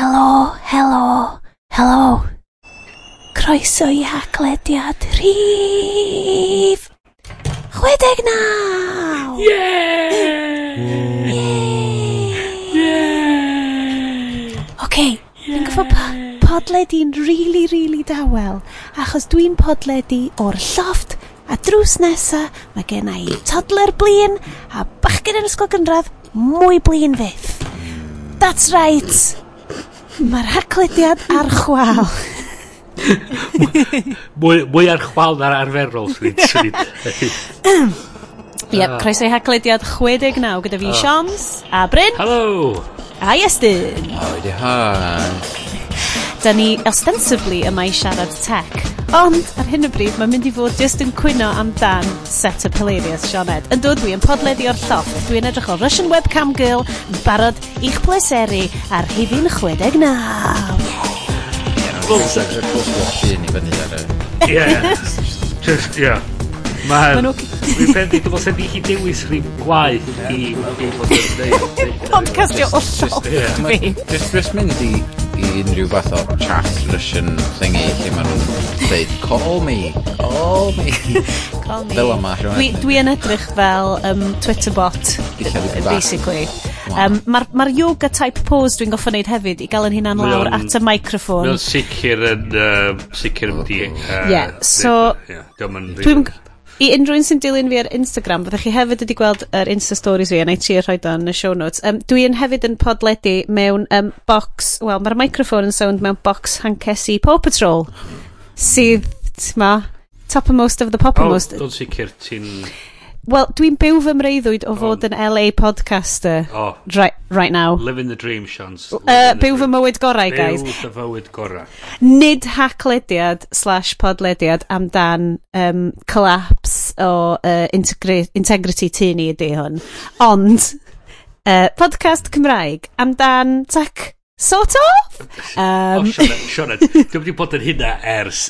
Helo, helo, helo. Croeso i haglediad rhif. Chwedeg naw! Yeah! Yeah! Oce, dwi'n gwybod pa podledi'n rili, really, really dawel, achos dwi'n podledi o'r lloft a drws nesa, mae gen i toddler blin, a bachgen yn ysgol gynradd, mwy blin fydd. That's right! Mae'r haglediad ar chwal. mwy, mwy ar chwal na'r arferol, swn i'n Iep, croeso i haglediad 69 gyda fi. Ah. Sioms, a Bryn. Helo. A Iestyn. Oedi di. Da ni ostensibly yma i siarad tech, ond ar hyn o bryd mae'n mynd i fod just yn cwyno amdan set-up hilarious Sioned. Yn dod dwi yn podledi o'r lloff, dwi'n edrych o Russian Webcam Girl yn barod i'ch pleseru ar hifin 69. Ie. Ie. Just, ie. Mae'n... Dwi'n pen dwi'n bod sy'n di chi dewis rhyw gwaith i... Podcastio o lloff fi. Dwi'n mynd i i unrhyw fath o chat Russian thingy lle maen nhw'n dweud call me, call me. Call me. Fel yma. Dwi, dwi yn edrych fel um, Twitter bot, basically. Um, Mae'r ma yoga type pose dwi'n goffa wneud hefyd i gael yn hunan lawr on, at y microphone. Mae'n sicr yn... Uh, sicr yn di... Uh, yeah, so... Yeah, dwi'n... I unrhyw un sy'n dilyn fi ar Instagram, byddwch chi hefyd wedi gweld yr Insta Stories fi, a na i trio rhoi o yn y show notes. Um, dwi yn hefyd yn podledu mewn um, box, wel, mae'r microphone yn sound mewn box hankesi Paw Patrol, sydd, ma, top of most of the pop of most. Oh, sicr, ti'n Wel, dwi'n byw fy mreiddwyd o fod yn LA podcaster oh. right, right now. Living the dream, Sean. Uh, byw fy mywyd gorau, guys. Byw fy mywyd gorau. Nid hacklediad slash podlediad amdan um, collapse o uh, integri integrity tu ni ydy hwn. Ond, uh, podcast Cymraeg amdan tech Sort of. Oh, um, oh, Sionan, dwi wedi bod yn hynna ers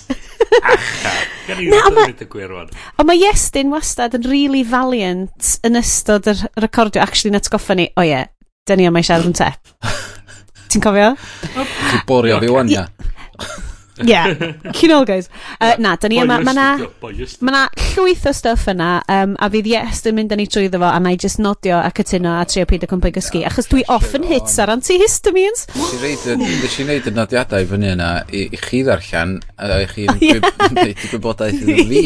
acha. Gan i wneud y gwir rwan. Ond mae Iestyn wastad yn really valiant yn ystod yr recordio. Actually, na goffa ni, o oh, ie, yeah, dyn ni am eisiau siarad yn te. Ti'n cofio? Ti'n borio fi wan, ia yeah. Cyn ôl, guys. Uh, na, da ni yma, ma na, ma na llwyth o stuff yna, um, a fydd yes yn mynd â ni trwyddo fo, a na i just nodio a cytuno a trio peidio cwmpau gysgu, achos dwi off yn hits ar antihistamines. Nes i wneud y nodiadau fyny yna i, i chi ddarllen, a i chi'n gwneud i gwybodaeth iddo fi.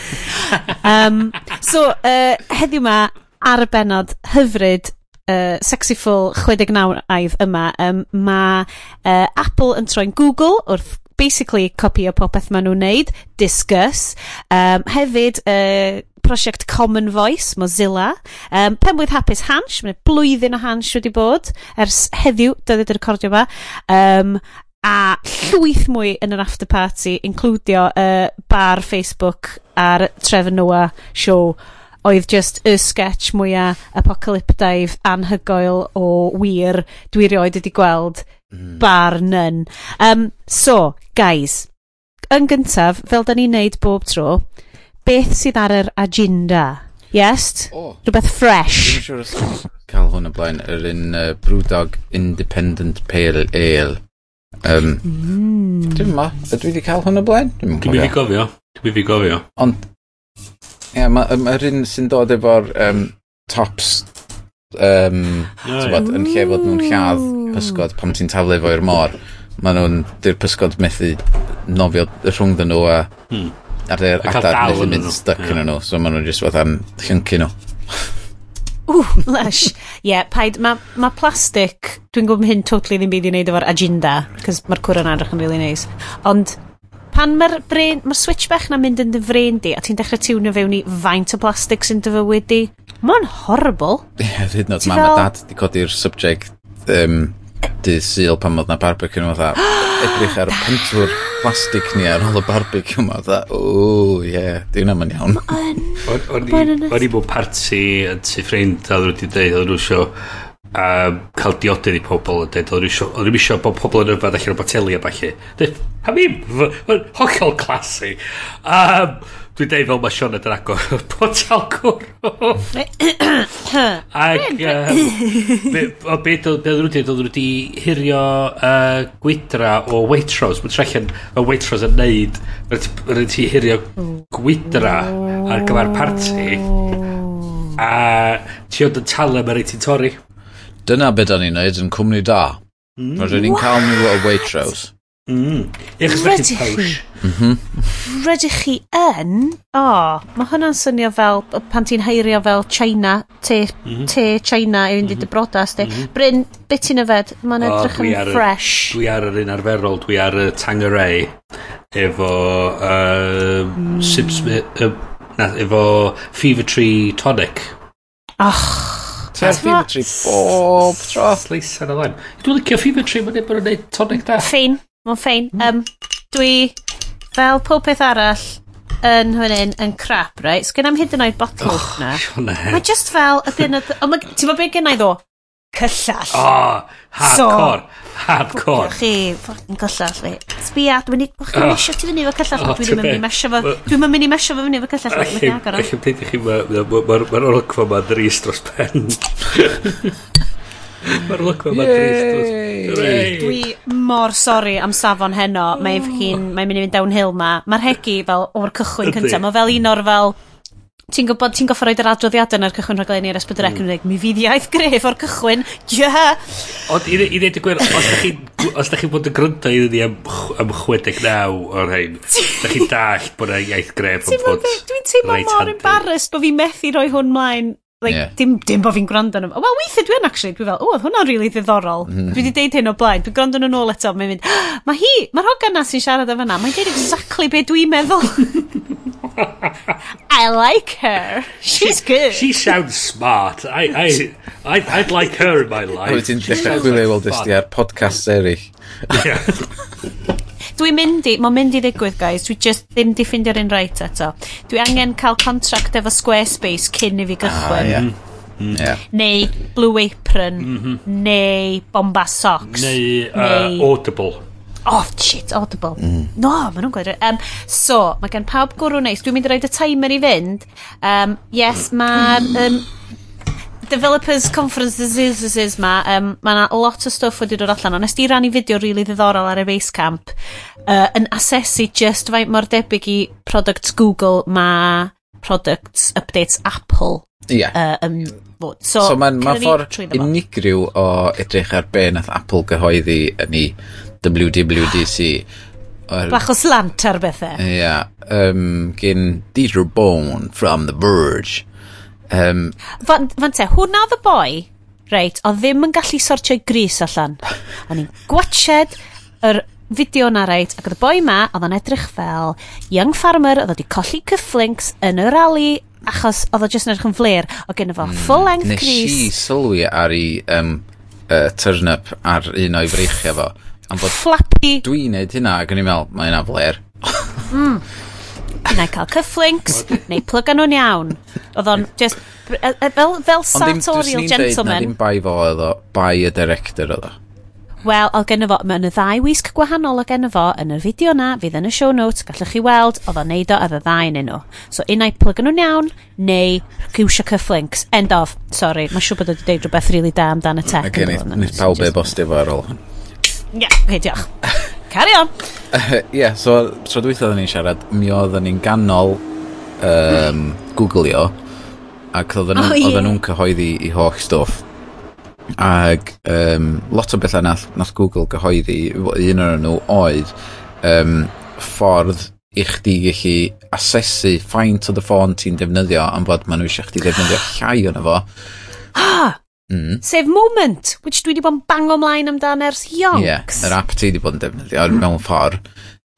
um, so, uh, heddiw ma, ar y benod hyfryd uh, sexyful 69 aidd yma, um, mae uh, Apple yn troi'n Google wrth basically copio popeth maen nhw'n neud, Discuss, um, hefyd uh, prosiect Common Voice, Mozilla, um, penwydd hapus Hansh, mae'n blwyddyn o Hansh wedi bod ers heddiw, dydyd y recordio yma, um, a llwyth mwy yn yr after party, includio uh, bar Facebook a'r Trevor Noah show oedd just y sketch mwyaf apocalyptaidd anhygoel o wir dwi rioed wedi gweld mm. bar nyn. Um, so, guys, yn gyntaf, fel da ni'n neud bob tro, beth sydd ar yr agenda? Yes? Oh. Rhywbeth fresh. Dwi'n siŵr cael hwn y blaen, yr un uh, Brewdog Independent Pale Ale. Um, mm. Dwi'n ma, dwi wedi cael hwn y blaen? Dwi'n mynd cofio. Dwi'n mynd cofio. Ond Ie, yeah, mae'r ma un sy'n dod efo'r um, tops um, oh, bod, yn lle fod nhw'n lladd pysgod pan ti'n taflu fo i'r môr Mae nhw'n dy'r pysgod methu nofio rhwng dyn nhw a hmm. ar yr adar methu mynd nhw. stuck yeah. yn nhw so mae nhw'n just fatha'n llyncu nhw Ww, lush. Ie, yeah, paid, mae ma plastic, dwi'n gwybod hyn totally ddim byd i wneud efo'r agenda, cos mae'r cwr yn edrych yn really nice. Ond pan mae'r brain, mae'r switch bech na mynd yn dy frein di, a ti'n dechrau tiwnio fewn i faint o plastig sy'n dy fywyd di, mae'n horrible. Ie, yeah, hyd yn oed mam a dad di codi'r subject um, dydd syl pan oedd na barbecue nhw, fatha, edrych ar y pentwr plastig ni ar ôl y barbecue yma, fatha, o, ie, dwi'n am yn iawn. O'n i bod parti yn tu ffrind, a ddod wedi dweud, oedd nhw um, cael diodydd i pobl yn dweud, oedd i'n isio bod pobl yn yfad allan o boteli a falle. A mi, hollol clasu. Um, Dwi'n deud fel mae Sean yn agor botel cwrw. Ac... O beth oedd nhw wedi oedd nhw wedi hirio uh, gwydra o Waitrose. Mae'n trellian y Waitrose yn neud. Mae'n ti hirio gwydra ar gyfer parti. Oh. A ti oedd yn talu mae'n rhaid ti'n torri. Dyna beth o'n i'n neud yn cwmni da. Mm. Roedden ni'n cael nhw o Waitrose. Mm. Rydych chi? Mm -hmm. Rydych chi yn? O, oh, mae hwnna'n swnio fel pan ti'n heirio fel China, te, mm -hmm. te China i fynd i dy mhm. brodas. Mm -hmm. Bryn, beth ti'n yfed? Mae'n edrych oh, yn fresh. Dwi ar yr un arferol, dwi ar y Tangeray efo uh, mm. Sibsmith, uh, na, efo Fever Tree Tonic. Och. Fever Tree bob tro. Sleisan o ddoen. Dwi'n licio Fevertree, mae'n bod yn neud tonic da. Ffein, mae'n ffein. Um, dwi, fel pob peth arall, yn hwnnw yn crap, right? Sgyn am hyd yn oed botl oh, na. Mae just fel, ydyn, ond ti'n ma beth gennau ddo? cyllall. Oh, hardcore. So, hardcore. Pwcio chi, ffocin cyllall fi. Sbia, dwi'n mynd i... Dwi'n mynd mesio ti fyny fo cyllall. Dwi ddim yn mynd i mesio fo... Dwi'n mynd i mesio fo fyny fo cyllall. Dwi'n mynd i agor o. Dwi'n mynd i chi, mae'r olygfa ma'n dris dros pen. Mae'r olygfa ma'n dris dros Dwi mor sori am safon heno. Mae'n mynd i fynd downhill ma. Mae'r hegi fel o'r cychwyn cyntaf. Mae fel un o'r fel ti'n gwybod, ti'n goffa roed yr adroddiadau yn yr cychwyn rhaglen i'r S4C yn dweud, mi fydd iaith gref o'r cychwyn, yeah! Ond i, i ddweud y gwir, os da chi'n chi, chi bod yn gryndo i ddweud am, am 69 o'r hyn, da chi'n dall bod yna iaith gref yn bod Dwi'n teimlo mor embarrassed bod fi methu roi hwn mlaen Like, yeah. dim, dim bod fi'n gwrando nhw. Wel, weithio dwi'n actually, dwi'n fel, o, oedd hwnna'n really ddiddorol. Mm-hmm. Dwi wedi deud hyn o blaen, dwi'n gwrando nhw'n ôl eto, mae'n mynd, mae hi, mae'r hogan na sy'n siarad o fyna, mae'n deud exactly be dwi'n meddwl. I like her. She's she, good. She sounds smart. I, I, I, I'd like her in my life. Wyt ti'n dechrau chwilio weld ysdi ar podcast eraill. Dwi'n mynd i, mae'n mynd i ddigwydd guys, dwi just ddim di ffindio'r un reit eto. Dwi angen cael contract efo Squarespace cyn i fi ah, gychwyn. Ah, yeah. Mm. Mm-hmm. Yeah. Neu Blue Apron, mm -hmm. neu Bomba Socks. Neu, uh, neu... Audible oh shit audible mm. no maen nhw'n gweud um, so mae gen pawb gwrw neis dwi'n mynd i roed y timer i fynd um, yes mae'r um, developers conferences ma um, mae yna lot o stuff wedi dod allan ond nes di rannu fideo rili really ddiddorol ar y Basecamp uh, yn asesu just faint mor debyg i products Google ma products updates Apple Ie. Yeah. Uh, um, bod. so, so mae'n ma ffordd unigryw o edrych ar be nath Apple gyhoeddi yn ei WWDC. Or, Bach o slant ar bethau. Ie. Yeah, um, gyn Dieter Bone from The Verge. Um, Fan te, hwnna the boy, reit, o ddim yn gallu sortio'i gris allan. O'n i'n gwachod yr fideo na reit, ac oedd y boi ma, oedd o'n edrych fel young farmer, oedd wedi colli cyfflinks yn y rali, achos oedd o jyst yn edrych yn flir, o gen efo hmm, full length nes gris. Nes i sylwi ar ei um, uh, turn up ar un o'i freichio fo. Am bod Flappy. Dwi'n neud hynna ac yn i'n meddwl, mae hynna fler. mm. Neu cael cyfflinks, neu plygan nhw'n iawn. Oedd o'n just, e, e, fel, fel sartorial gentleman. Ond ddim bai fo oedd o, bai y director oedd o. Wel, oedd gen fo, mae yn y ddau wisg gwahanol o gen fo yn y fideo na, fydd yn y show notes, gallwch chi weld, oedd o'n neud o ar y ddau yn nhw. So, unau plygan nhw'n iawn, neu cywsio cyfflinks. End of. Sorry, mae'n siŵr bod wedi deud rhywbeth rili really da amdan y tech. Ac gen i, nid pawb e bostio fo ar ôl hwn. Ie, okay, diolch. Carry on. Ie, yeah, so tro dwytho oedden ni'n siarad, mi oedden ni'n ganol um, googlio, ac oedden nhw'n oh, yeah. nhw cyhoeddi i holl stwff. Ac um, lot o bethau nath, nath Google gyhoeddi, un o'r nhw oedd um, ffordd i chdi gallu asesu faint o dy ffôn ti'n defnyddio am fod maen nhw eisiau chdi defnyddio llai o'n efo. Ah! Mm. Sef Moment, which dwi wedi bod yn bang ymlaen amdan ers yonks. Ie, yeah, yr app ti wedi bod yn defnyddio mm. mewn ffordd.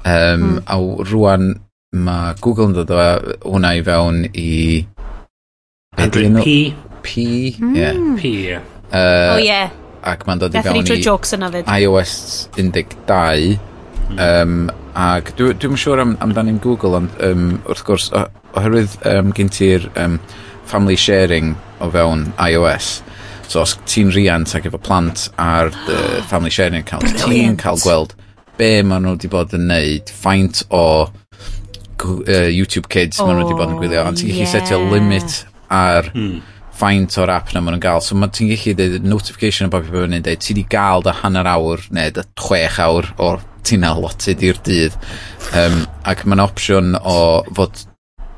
Um, mm. A rwan mae Google yn dod o hwnna i fewn i... Android P. P, ie. Mm. Yeah. P, ie. Yeah. Uh, oh, ie. Yeah. Ac mae'n dod i fewn i jokes yna fyd. iOS 12. Um, ac dwi'n dwi, siŵr am, amdani'n Google, ond um, wrth gwrs, oherwydd um, gen ti'r um, family sharing o fewn iOS, So os ti'n riant ac efo plant ar the family sharing account, ti'n cael gweld be maen nhw wedi bod yn neud, faint o uh, YouTube Kids oh, maen nhw wedi bod yn gwylio, ond ti'n gallu oh, yeah. setio limit ar hmm. faint o'r app na maen nhw'n gael. So ti'n gallu dweud notification o bob beth yn dweud, ti wedi gael dy hanner awr neu dy chwech awr o'r ti'n aloted i'r dydd. Um, ac mae'n opsiwn o fod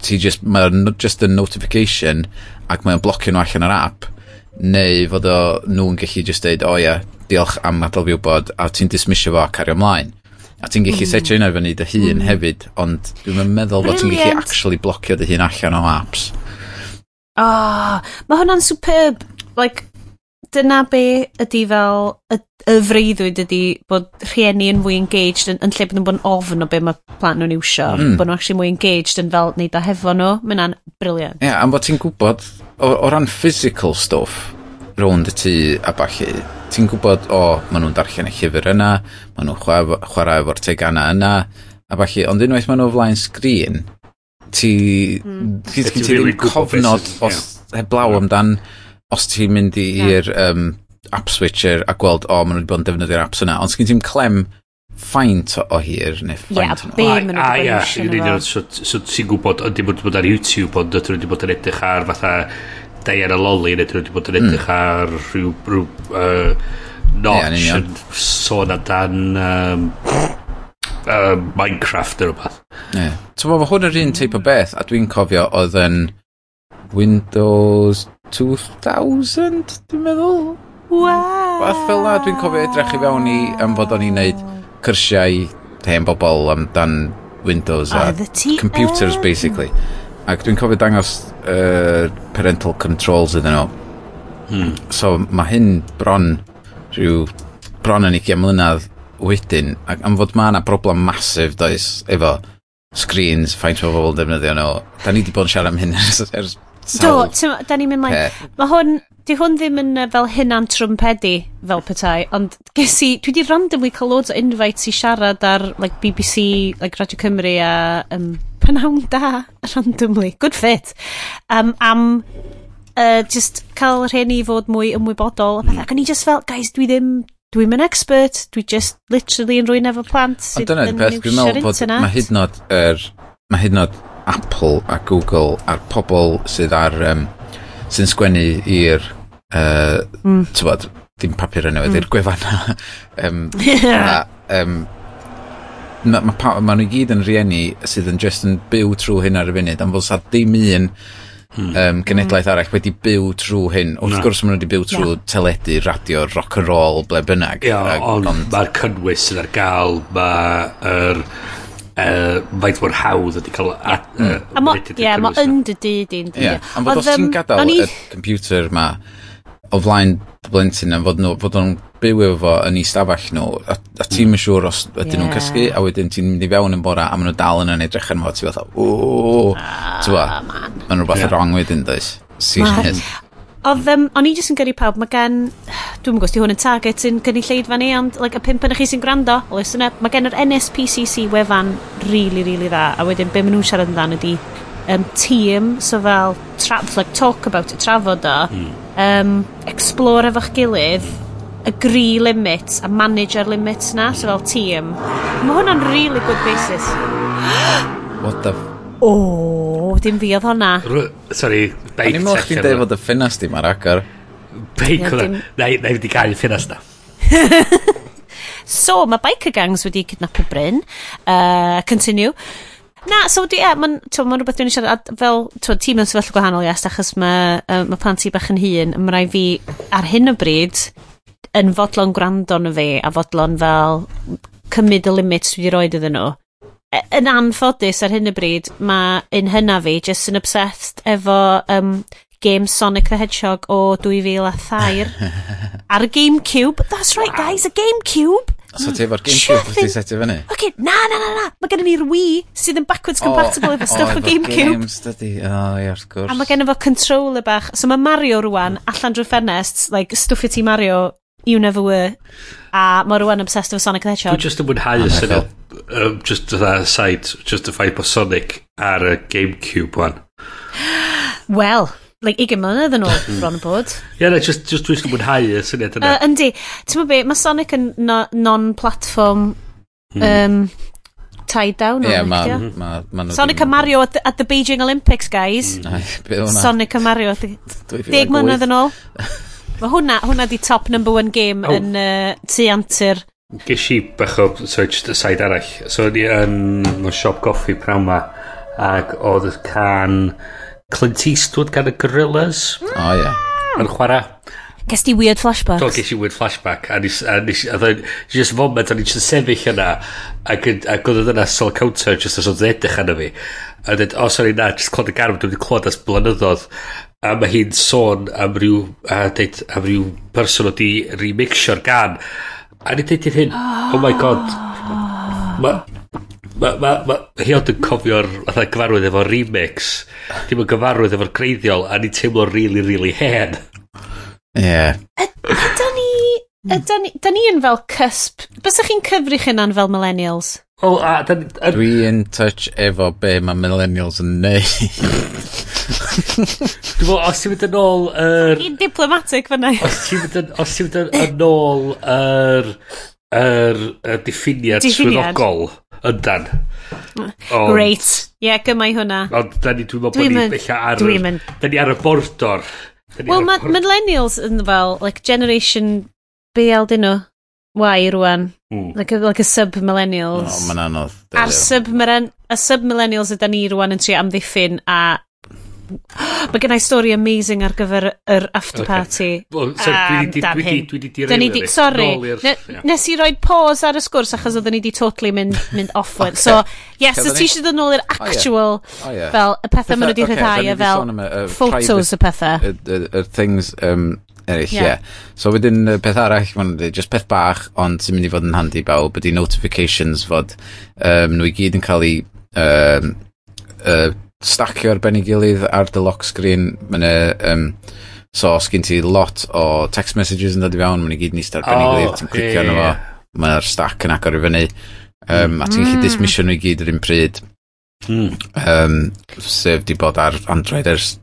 ti just, mae'n just a notification ac mae'n blocio nhw allan yr app neu fod o nhw'n gallu just deud, o oh, ia, diolch am adael fi wybod, a ti'n dismisio fo a cario ymlaen. A ti'n gallu mm. setio hynna fyny dy hun mm. hefyd, ond dwi'n meddwl bod ti'n gallu actually blocio dy hun allan o apps. Oh, mae hwnna'n superb. Like, dyna be ydy fel y, y freuddwyd ydy bod rhieni yn fwy engaged yn, yn lle bod nhw'n bod yn ofn o be mae plant nhw'n iwsio mm. bod nhw'n actually mwy engaged yn fel neud o hefo nhw mae hwnna'n briliant ie, yeah, am bod ti'n gwybod o, o ran physical stuff rownd y tŷ a bachu, ti'n gwybod, o, maen nhw'n darllen y llyfr yna, maen nhw'n chwarae, chwarae efo'r tegana yna, a bachu, ond unwaith maen nhw flaen sgrin, ti, mm. ti, ti, ti really ddim cofnod os, heblaw yeah. amdan os ti'n mynd i'r yeah. um, app switcher a gweld, o, maen nhw wedi bod yn defnyddio'r apps yna, ond sgyn ti'n clem faint o hir neu faint yeah, o... Ie, a ie, yn union, so, so ti'n gwybod, ydy dim bod ar YouTube, ond dydyn nhw wedi bod yn edrych ar fatha Diana Lolly, neu dydyn nhw wedi bod yn mm. edrych ar rhyw, rhyw uh, notch yn sôn amdan um, uh, Minecraft neu rhywbeth. Ie. Ti'n bod, hwn yr un teip o beth, a dwi'n cofio oedd yn Windows 2000, dwi'n meddwl? Wow! Fath fel na, dwi'n cofio edrych i fewn i am fod o'n i'n neud cyrsiau hen bobl amdan Windows a computers, basically. Ac dwi'n cofio dangos uh, parental controls iddyn nhw. Hmm. So mae hyn bron rhyw bron yn 20 mlynedd wedyn ac am fod mae yna broblem masif does efo screens, faint o bobl defnyddio nhw. Da ni wedi bod yn siarad am hyn ers, ers Do, da ni'n mynd mlaen. Mae hwn, di hwn ddim yn fel hynna'n trwmpedi fel petai, ond ges i, dwi di randomly cael loads o invites i siarad ar like, BBC, like Radio Cymru a um, prynawn da, randomly, good fit, um, am uh, just cael rheini fod mwy ymwybodol. Mm. Ac o'n i just fel, guys, dwi ddim dwi'n yn expert, dwi just literally yn rwy'n efo plant sydd yn niwsio'r internet. Peth, dwi'n meddwl bod mae hyd nod, er, mae hyd nod Apple a Google a'r pobl sydd ar um, sy'n sgwennu i'r uh, mm. tywod, dim papur yn newydd, mm. i'r gwefanna um, yeah. a, um, mae ma, ma, ma nhw i gyd yn rieni sydd yn just yn byw trwy hyn ar y funud am fod sa dim un um, genedlaeth mm. arall wedi byw trwy hyn wrth no. gwrs maen nhw wedi byw trwy yeah. teledu, radio, rock and roll, ble bynnag yeah, ond, ond mae'r cynnwys sydd ar gael mae'r er, uh, faint mor hawdd ydy cael yeah. at, uh, yeah, ma yn dy dyd i'n yeah. ond bod os ti'n gadael y computer ma o flaen blentyn yn fod, nhw, fod nhw'n byw efo fo yn ei stafell nhw a, a ti'n mm. siŵr os ydyn yeah. nhw'n cysgu a wedyn ti'n mynd i fewn yn bora a maen nhw dal yn yn edrych yn fo ti'n fatha ooo ti'n fa maen nhw rhywbeth yeah. wrong wedyn does Serious. Oedd, um, o'n i jyst yn gyrru pawb, mae gen, dwi'n gwybod, di hwn yn target yn gynulleidfa ni, ond like, y pimp yn chi sy'n gwrando, listen up, mae gen yr NSPCC wefan really, really dda, a wedyn be maen nhw'n siarad amdano ydy um, team, so fel, tra, like, talk about it, trafod o, um, explore efo'ch gilydd, agree limits a manage our limits na, so fel team. Mae hwnna'n really good basis. What the O, dim fi oedd hwnna. R sorry, beic. Ni'n mwch chi'n dweud fod y ffinas di ma'r agor. Beic hwnna. Na i wedi cael y ffinas na. so, mae biker gangs wedi cydnapio Bryn. Uh, continue. Na, so di, yeah, mae'n ma rhywbeth dwi'n siarad, fel, tw, ti mewn sefyllfa gwahanol, yes, achos mae uh, ma plant i bach yn hun, mae rai fi ar hyn o bryd yn fodlon gwrando na fi, a fodlon fel cymryd y limits dwi wedi roed iddyn nhw. E, yn anffodus ar hyn o bryd, mae un hynna fi just yn obsessed efo um, game Sonic the Hedgehog o 2003 ar y Gamecube. That's right, guys, a Gamecube. So ti efo'r Gamecube wedi setio fyny? Ok, na, na, na, na. Mae gen i'r Wii sydd yn backwards oh, compatible oh, efo stuff oh, o Gamecube. Games, dydy. O, oh, ie, wrth gwrs. A mae gen fo controller bach. So mae Mario rwan, allan drwy ffenest, like, stwffio ti Mario you never were. A mae rwan obsessed efo Sonic the Hedgehog. Dwi just yn mwynhau y syniad um, just fatha side just y ffaith bod Sonic ar y Gamecube wan well like 20 mlynedd yn ôl bron y bod. Ie yeah, no, just, just dwi'n mwynhau y syniad yna. Uh, yndi. Ti'n mwyn be? Mae Sonic yn no, non-platform um, tied down yeah, ma, ma, ma Sonic and Mario at the, at the Beijing Olympics guys. Mm. Sonic and Mario 10 mlynedd yn ôl. Mae hwnna, hwnna di top number one game oh. yn uh, tu antur. Ges i bach o, so just y side arall. So, ni yn um, siop goffi prawn ma, ac oedd y can Clint Eastwood gan y Gorillas. O, oh, ie. Yeah. Yn chwarae. Ges di weird flashbacks? Do, ges i weird flashback. A nis, a nis, a ddyn, just moment, a nis yn sefyll yna, ac, ac oedd yna sol counter, just as oedd edrych yna fi. A dweud, o, oh, sorry, na, just clod y garw, dwi'n clod as blynyddoedd. A mae hi'n sôn am ryw, a dweud, am ryw person oedd i remixio'r gan. A ni dweud hyn, oh, my god. ma, Mae ma, ma, hi ond yn cofio'r fatha gyfarwydd efo remix. Dim yn gyfarwydd efo'r greiddiol, a ni teimlo'n really, really hen. Yeah. Ydy ni... Ydy ni... Da ni yn fel cysp... Bysa'ch chi'n cyfri chynan fel millennials? O, a... da, a... Dwi in touch efo be mae millennials yn neud. Dwi'n meddwl, os ti'n mynd yn ôl... Er... I'n diplomatic fyna. Os ti'n mynd yn, yn ôl yr... Er, er, diffiniad swyddogol yndan. Mm. Great. Ie, yeah, gymau hwnna. Ond da ni dwi'n meddwl bod ni bella ar... Dwi'n mynd. Da ni ar y bordor. Wel, ma millennials yn fel, like, generation BL dyn nhw. Y rwan. Mm. Like, a, like a sub-millennials. No, mae'n anodd. A'r sub-millennials sub ydyn ni rwan yn trio amddiffyn a Mae gen i stori amazing ar gyfer yr after party. Okay. Well, dwi wedi di rei fi. Sorry, nes i roi pause ar y sgwrs achos oedden ni di totally mynd, mynd offward. So, yes, so ti eisiau dod yn ôl i'r actual, fel, y pethau maen nhw wedi rhyddhau, a e fel photos y pethau. Y things, um, eraill, ie. Yeah. yeah. So wedyn uh, peth arall, maen dweud, just peth bach, ond sy'n mynd i fod yn handi bawb, ydy notifications fod um, nhw i gyd yn cael eu um, uh, stacio ar ben ei gilydd ar dy lock screen. Mae'n um, so os gen ti lot o text messages yn dod i fewn, mae'n i gyd yn eistedd ar ben ei gilydd, ti'n clicio arno fo, mae'r stack yn agor i fyny, um, a ti'n gallu mm. dismisio nhw i gyd yr un pryd. Mm. Um, sef di bod ar Android ers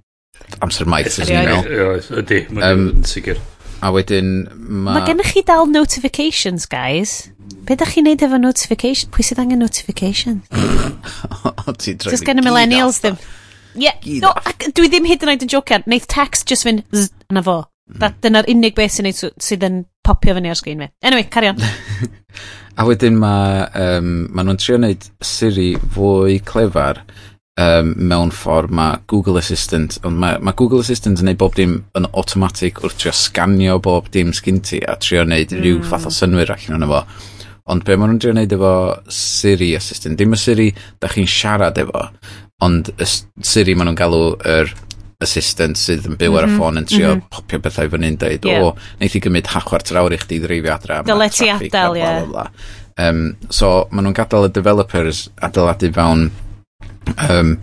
amser maith. Ydy, ydy, ydy, ydy, ydy, ydy, ydy, ydy, ydy, A wedyn ma... Mae gennych chi dal notifications, guys. Be da chi'n neud efo notification? Pwy sydd angen notification? o, ti'n trefnu Just gen y millennials ddim. Yeah, no, ac dwi ddim hyd yn oed yn jocan. Neith text just fynd zzz, yna fo. Mm. Dyna'r unig beth sy'n sydd yn popio fyny ar sgrin fi. Anyway, carry on. a wedyn mae um, ma nhw'n trio wneud Siri fwy clefar um, mewn ffordd mae Google Assistant, ond mae, ma Google Assistant yn neud bob dim yn automatic wrth trio sganio bob dim sgyn ti a trio wneud mm. rhyw fath o synwyr allan o'n efo. Ond be maen nhw'n trio wneud efo Siri Assistant, dim y Siri da chi'n siarad efo, ond y Siri maen nhw'n galw yr assistant sydd yn byw ar y mhm. ffôn yn trio mm -hmm. popio bethau fyny yn deud, yeah. o, wneud i gymryd hachwart yr awr i chdi ddreifio adra. Dyle ti adael, ie. Um, so, maen nhw'n gadael y developers adeiladu fewn um,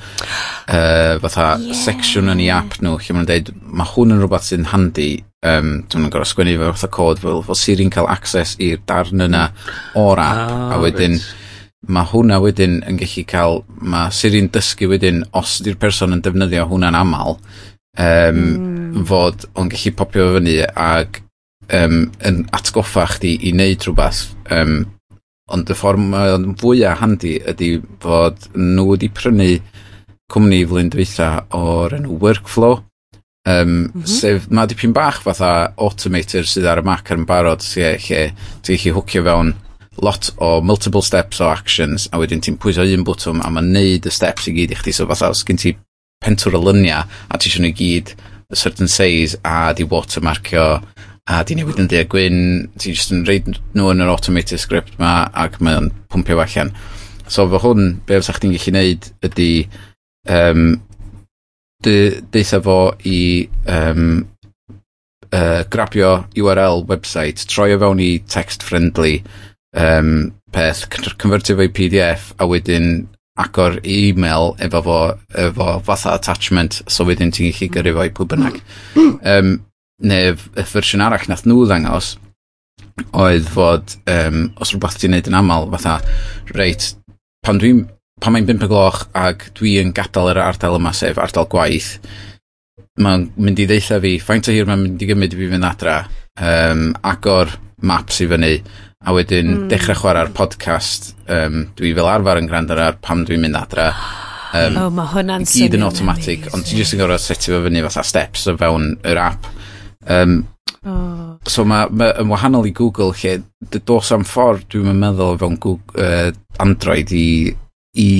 uh, fatha yeah. section yn ei app nhw lle maen nhw'n deud mae hwn yn rhywbeth sy'n handi um, dwi'n gorau sgwennu fe fatha cod fel, fel Siri'n cael access i'r darn yna o'r app oh, a wedyn right. mae hwnna wedyn yn gallu cael mae Siri'n dysgu wedyn os ydy'r person yn defnyddio hwnna'n aml um, mm. fod o'n gallu popio fyny ag um, yn atgoffa chdi i wneud rhywbeth um, ond y ffordd mae o'n fwyaf handi ydy fod nhw wedi prynu cwmni flwyddyn dweitha o'r enw Workflow. Um, mm -hmm. Sef, mae dipyn bach fatha automator sydd ar y Mac ar yn barod lle, lle ti'n gallu hwcio fewn lot o multiple steps o actions a wedyn ti'n pwysio un bwtwm a mae'n neud y steps i gyd i chdi so fatha os gen ti pentwr o lyniau a ti eisiau nhw gyd a certain size a di watermarkio a di newid yn ddi gwyn, ti jyst yn reid nhw yn yr automated script ma ac mae'n o'n pwmpio allan. So fo hwn, be fysa chdi'n gallu neud ydy um, deitha fo i um, uh, grabio URL website, troi o fewn i text-friendly um, peth, convertio fo i PDF a wedyn agor e-mail efo fo, efo fatha attachment, so wedyn ti'n gallu gyrru fo i pwy bynnag. Um, neu y fersiwn arall nath nhw ddangos oedd fod um, os rhywbeth ti'n neud yn aml fatha reit pan dwi'n pan mae'n 5 o gloch ag dwi yn gadael yr ardal yma sef ardal gwaith mae'n mynd i ddeitha fi faint o hir mae'n mynd i gymryd i fi fynd adra um, agor maps i fyny a wedyn mm. dechrau chwarae'r podcast um, dwi fel arfer yn gwrando ar pam dwi'n mynd adra um, oh, mae hwnna'n gyd yn automatic ond ti'n just yn gorfod setio fo fyny fatha steps o fewn yr app Um, oh. So mae, ma, yn wahanol i Google lle dos am ffordd dwi'n meddwl fewn Google, uh, Android i, i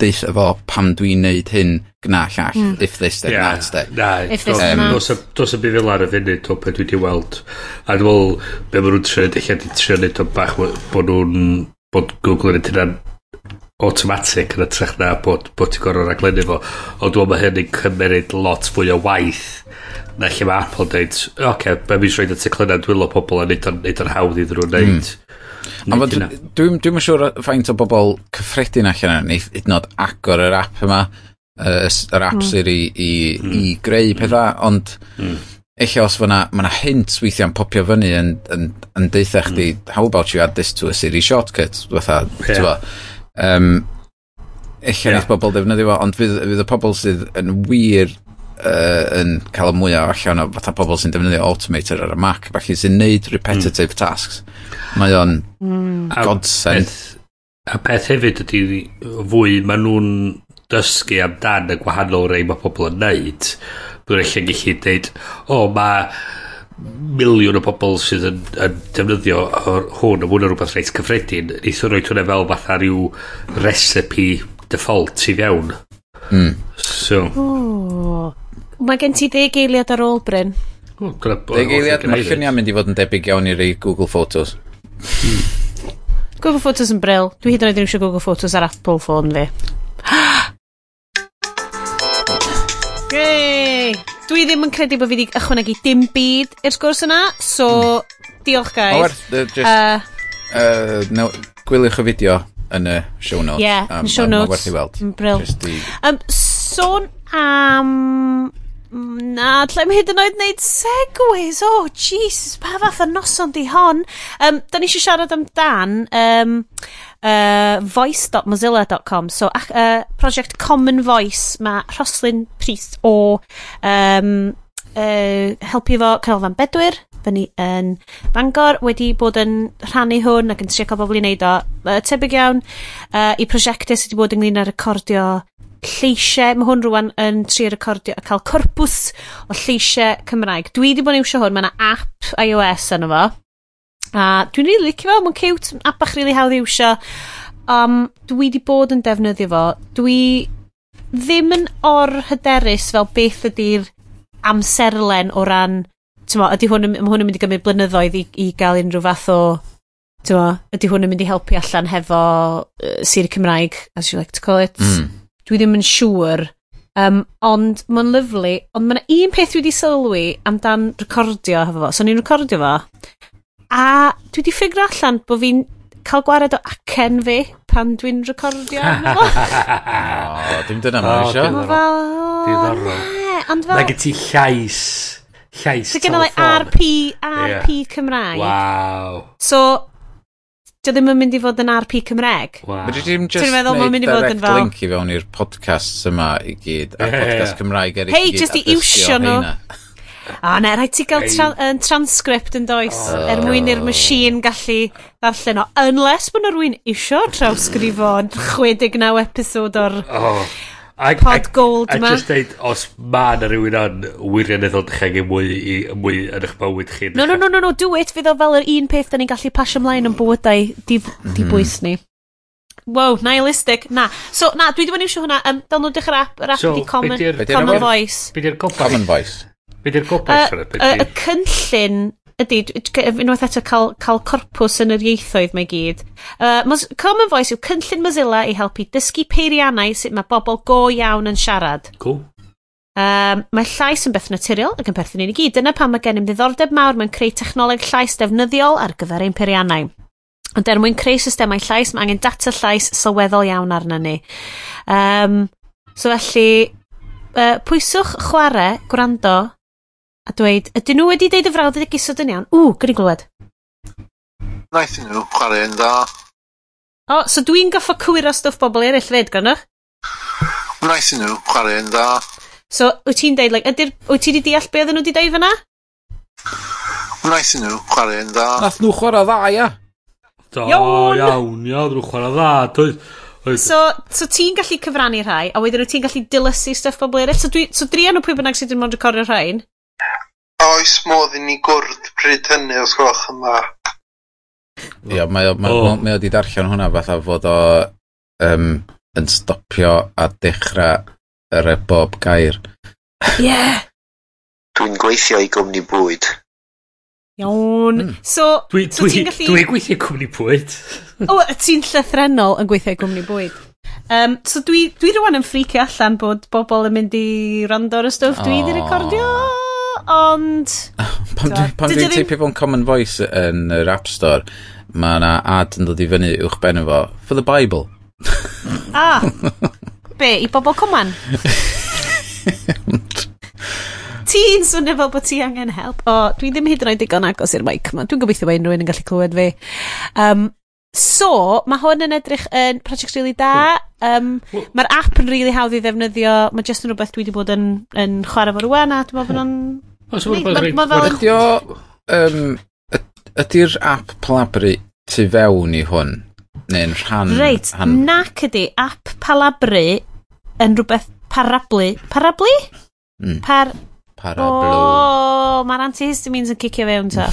deitha fo pam dwi'n neud hyn gna llall mm. if this then yeah, that's that na, if this then dos, a, dos y bydd fel ar y funud o beth dwi wedi weld a dwi'n meddwl be maen nhw'n trio eich di trio neud o bach bod nhw'n bod Google yn edrych automatic yn ytrach na bod, bod ti'n gorfod raglennu fo ond dwi'n meddwl hynny'n cymeryd lot fwy o waith na lle mae Apple dweud oce, okay, mae mis rhaid y teclynau dwylo pobl a neud o'n hawdd iddyn nhw'n neud mm. Dwi'n dwi, dwi siŵr faint o bobl cyffredin allan yna, neu hyd nod agor yr app yma, yr app mm. sy'n i, i, mm. i greu pethau, ond mm. eich os fyna, mae yna hint weithiau'n popio fyny yn, yn, yn deitha chdi, mm. how about you add this to a series shortcut, fatha, yeah. Um, eich yeah. bobl defnyddio fo, ond fydd, fydd y pobl sydd yn wir uh, yn cael y mwyaf allan o fatha pobl sy'n defnyddio Automator ar y Mac, falle sy'n neud repetitive mm. tasks. Mae o'n mm. godsend. A peth hefyd ydy fwy, maen nhw'n dysgu amdan y gwahanol rei mae pobl yn neud. Dwi'n eich gallu dweud, o, oh, mae miliwn o bobl sydd yn, yn defnyddio hwn a mwyn o rhywbeth reit cyffredin neithio rhoi hwnna fel fatha rhyw recipe default i fewn mm. so oh. mae gen ti ddeg eiliad ar ôl Bryn oh, ddeg eiliad mae lluniau mynd i fod yn debyg iawn i rei Google Photos. Hmm. Google Photos yn bril dwi hyd yn oed yn eisiau Google Photos ar Apple phone fi Yay! Dwi ddim yn credu bod fi wedi ychwanegu dim byd i'r sgwrs yna, so mm. diolch guys. O, werth, just, uh, uh, no, gwyliwch y fideo yn y show notes. Ie, yeah, um, show notes. Mae'n werth mm, i weld. Bril. Um, sôn am Mm, na, lle mae hyd yn oed wneud segways. O, oh, Jesus, pa fath o noson di hon. Um, da ni eisiau siarad amdan um, uh, voice.mozilla.com. So, uh, prosiect Common Voice, mae Rhoslyn Priest o um, uh, helpu fo Canolfan Bedwyr fyny yn Bangor wedi bod yn rhannu hwn ac yn trio cael bobl i wneud o uh, tebyg iawn uh, i prosiectau sydd wedi bod ynglyn â recordio lleisiau, mae hwn rwan yn tri recordio, a cael corpws o lleisiau Cymraeg. Dwi wedi bod yn iwsio hwn, mae yna app iOS yn fo. A dwi'n rili really licio fo, mae'n cute, app bach rili really hawdd iwsio. Um, dwi wedi bod yn defnyddio fo. Dwi ddim yn or hyderus fel beth ydy'r amserlen o ran, Mo, ydy hwn, mae hwn yn mynd i gymryd blynyddoedd i, i gael unrhyw fath o Tyma, ydy hwn yn mynd i helpu allan hefo uh, Siri Cymraeg, as you like to call it. Mm dwi ddim yn siŵr. Um, ond mae'n lyflu. Ond mae'n un peth dwi wedi sylwi amdan recordio hefo fo. So ni'n recordio fo. A dwi wedi ffigur allan bod fi'n cael gwared o acen fi pan dwi'n recordio. o, dim dyna mae'n eisiau. Mae fel... Diddorol. Ond fel... Nag ti llais. Llais. So gen i RP, RP yeah. Cymraeg. Wow. So Dio ddim yn mynd i fod yn RP Cymreg. Wow. Fedri ddim just Ti'n meddwl ma'n mynd i fod yn fel- link i fewn i'r podcasts yma i gyd. A podcast Cymraeg eraill Hei, i gyd. just i iwsio nhw. heina. A ne, rhaid ti gael tra yn transcript yn does, oh. er mwyn i'r machine gallu ddarllen o. Unless bod na rwy'n isio trawsgrifo 69 episod o'r... Oh, pod gold yma. A just deud, os ma na rhywun yn wirioneddol dycheg i mwy, i, mwy yn eich bywyd chi. No, no, no, no, no, do it. Fydd o fel yr un peth da ni'n gallu pasio ymlaen yn bywydau di, mhm. di bwys ni. Wow, nihilistic. Na. So, na, dwi wedi bod yn iwsio hwnna. Um, Dyl nhw dechrau'r app, yr app so, ydi Common, common Voice. Be di'r gobaith? Common Voice. Be di'r gobaith? Y cynllun ydy, unwaith eto cael, cael corpws yn yr ieithoedd mae gyd. Uh, Common Voice yw cynllun Mozilla i helpu dysgu peiriannau sut mae bobl go iawn yn siarad. Cool. Um, mae llais yn beth naturiol ac yn perthyn i ni gyd. Dyna pam mae gennym ddiddordeb mawr mewn creu technoleg llais defnyddiol ar gyfer ein peiriannau. Ond er mwyn creu systemau llais, mae angen data llais sylweddol iawn arna ni. Um, so felly, uh, pwyswch chwarae, gwrando, a dweud ydyn nhw wedi deud y frawd ydy isod yn iawn? Ww, gyda glywed. Naeth nhw chwarae yn dda. O, so dwi'n goffo cywiro stwff bobl eraill fyd, gwrnwch? Naeth nhw chwarae yn dda. So, wyt ti'n deud, like, ydy'r, wyt ti wedi deall be oedden nhw wedi deud fyna? Wnaethon nhw chwarae yn dda. Nath nhw chwarae dda, ia. Do, iawn, iawn, iawn, nhw chwarae dda. Doedd, So, so ti'n gallu cyfrannu rhai, a wedyn wyt ti'n gallu dilysu stuff bobl eraill. So, dwi, so drian o pwy bynnag sydd wedi mod recordio rhain, oes modd i ni gwrdd pryd hynny os gwelwch yn dda? Ia, mae o, mae, oh. mae o di darllen hwnna fatha fod o um, yn stopio a dechrau yr e bob gair. Ie! Yeah. Dwi'n gweithio i gwmni bwyd. Iawn. Mm. So, dwi, so dwi, gallu... Dwi gweithio i gwmni bwyd. o, ti'n llythrenol yn gweithio i gwmni bwyd. Um, so dwi, dwi rwan yn ffricio allan bod bobl yn mynd i rando ar y stwff dwi wedi recordio ond... Pam dwi'n teipio fo'n Common Voice yn yr App Store, mae yna ad yn dod i fyny uwch ben efo, for the Bible. ah, be, i bobl coman? Ti'n swnio fel bod ti angen help. O, dwi ddim hyd yn oed digon agos i'r mic yma. Dwi'n gobeithio bod unrhyw un yn gallu clywed fi. Um, so, mae hwn yn edrych yn project really da. Hmm. Um, Mae'r app yn really hawdd i ddefnyddio. Mae jyst yn rhywbeth dwi wedi bod yn, yn chwarae fo rwan a dwi'n meddwl bod yn hmm. Ydio... Um, ydy'r app Palabri tu fewn i hwn? Neu'n rhan... Reit, han... nac ydy app Palabri yn rhywbeth parablu. Parablu? Mm. Par... Parablu. O, oh, mae'r antihistamines yn cicio fewn ta.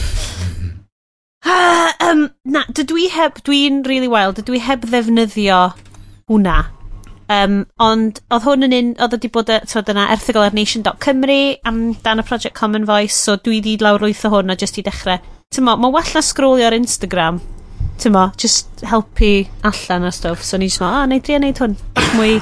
um, na, dydw i heb, dwi'n really wild, dydw i heb ddefnyddio hwnna Um, ond oedd hwn yn un, oedd wedi bod, tywed yna, erthigol ar nation.cymru am dan y Project Common Voice, so dwi di lawr wyth o hwn a jyst i dechrau. Tymo, mae well na scrolio ar Instagram, tymo, just helpu allan a stwff, so ni jyst ma, a, ah, neud a neud hwn, mwy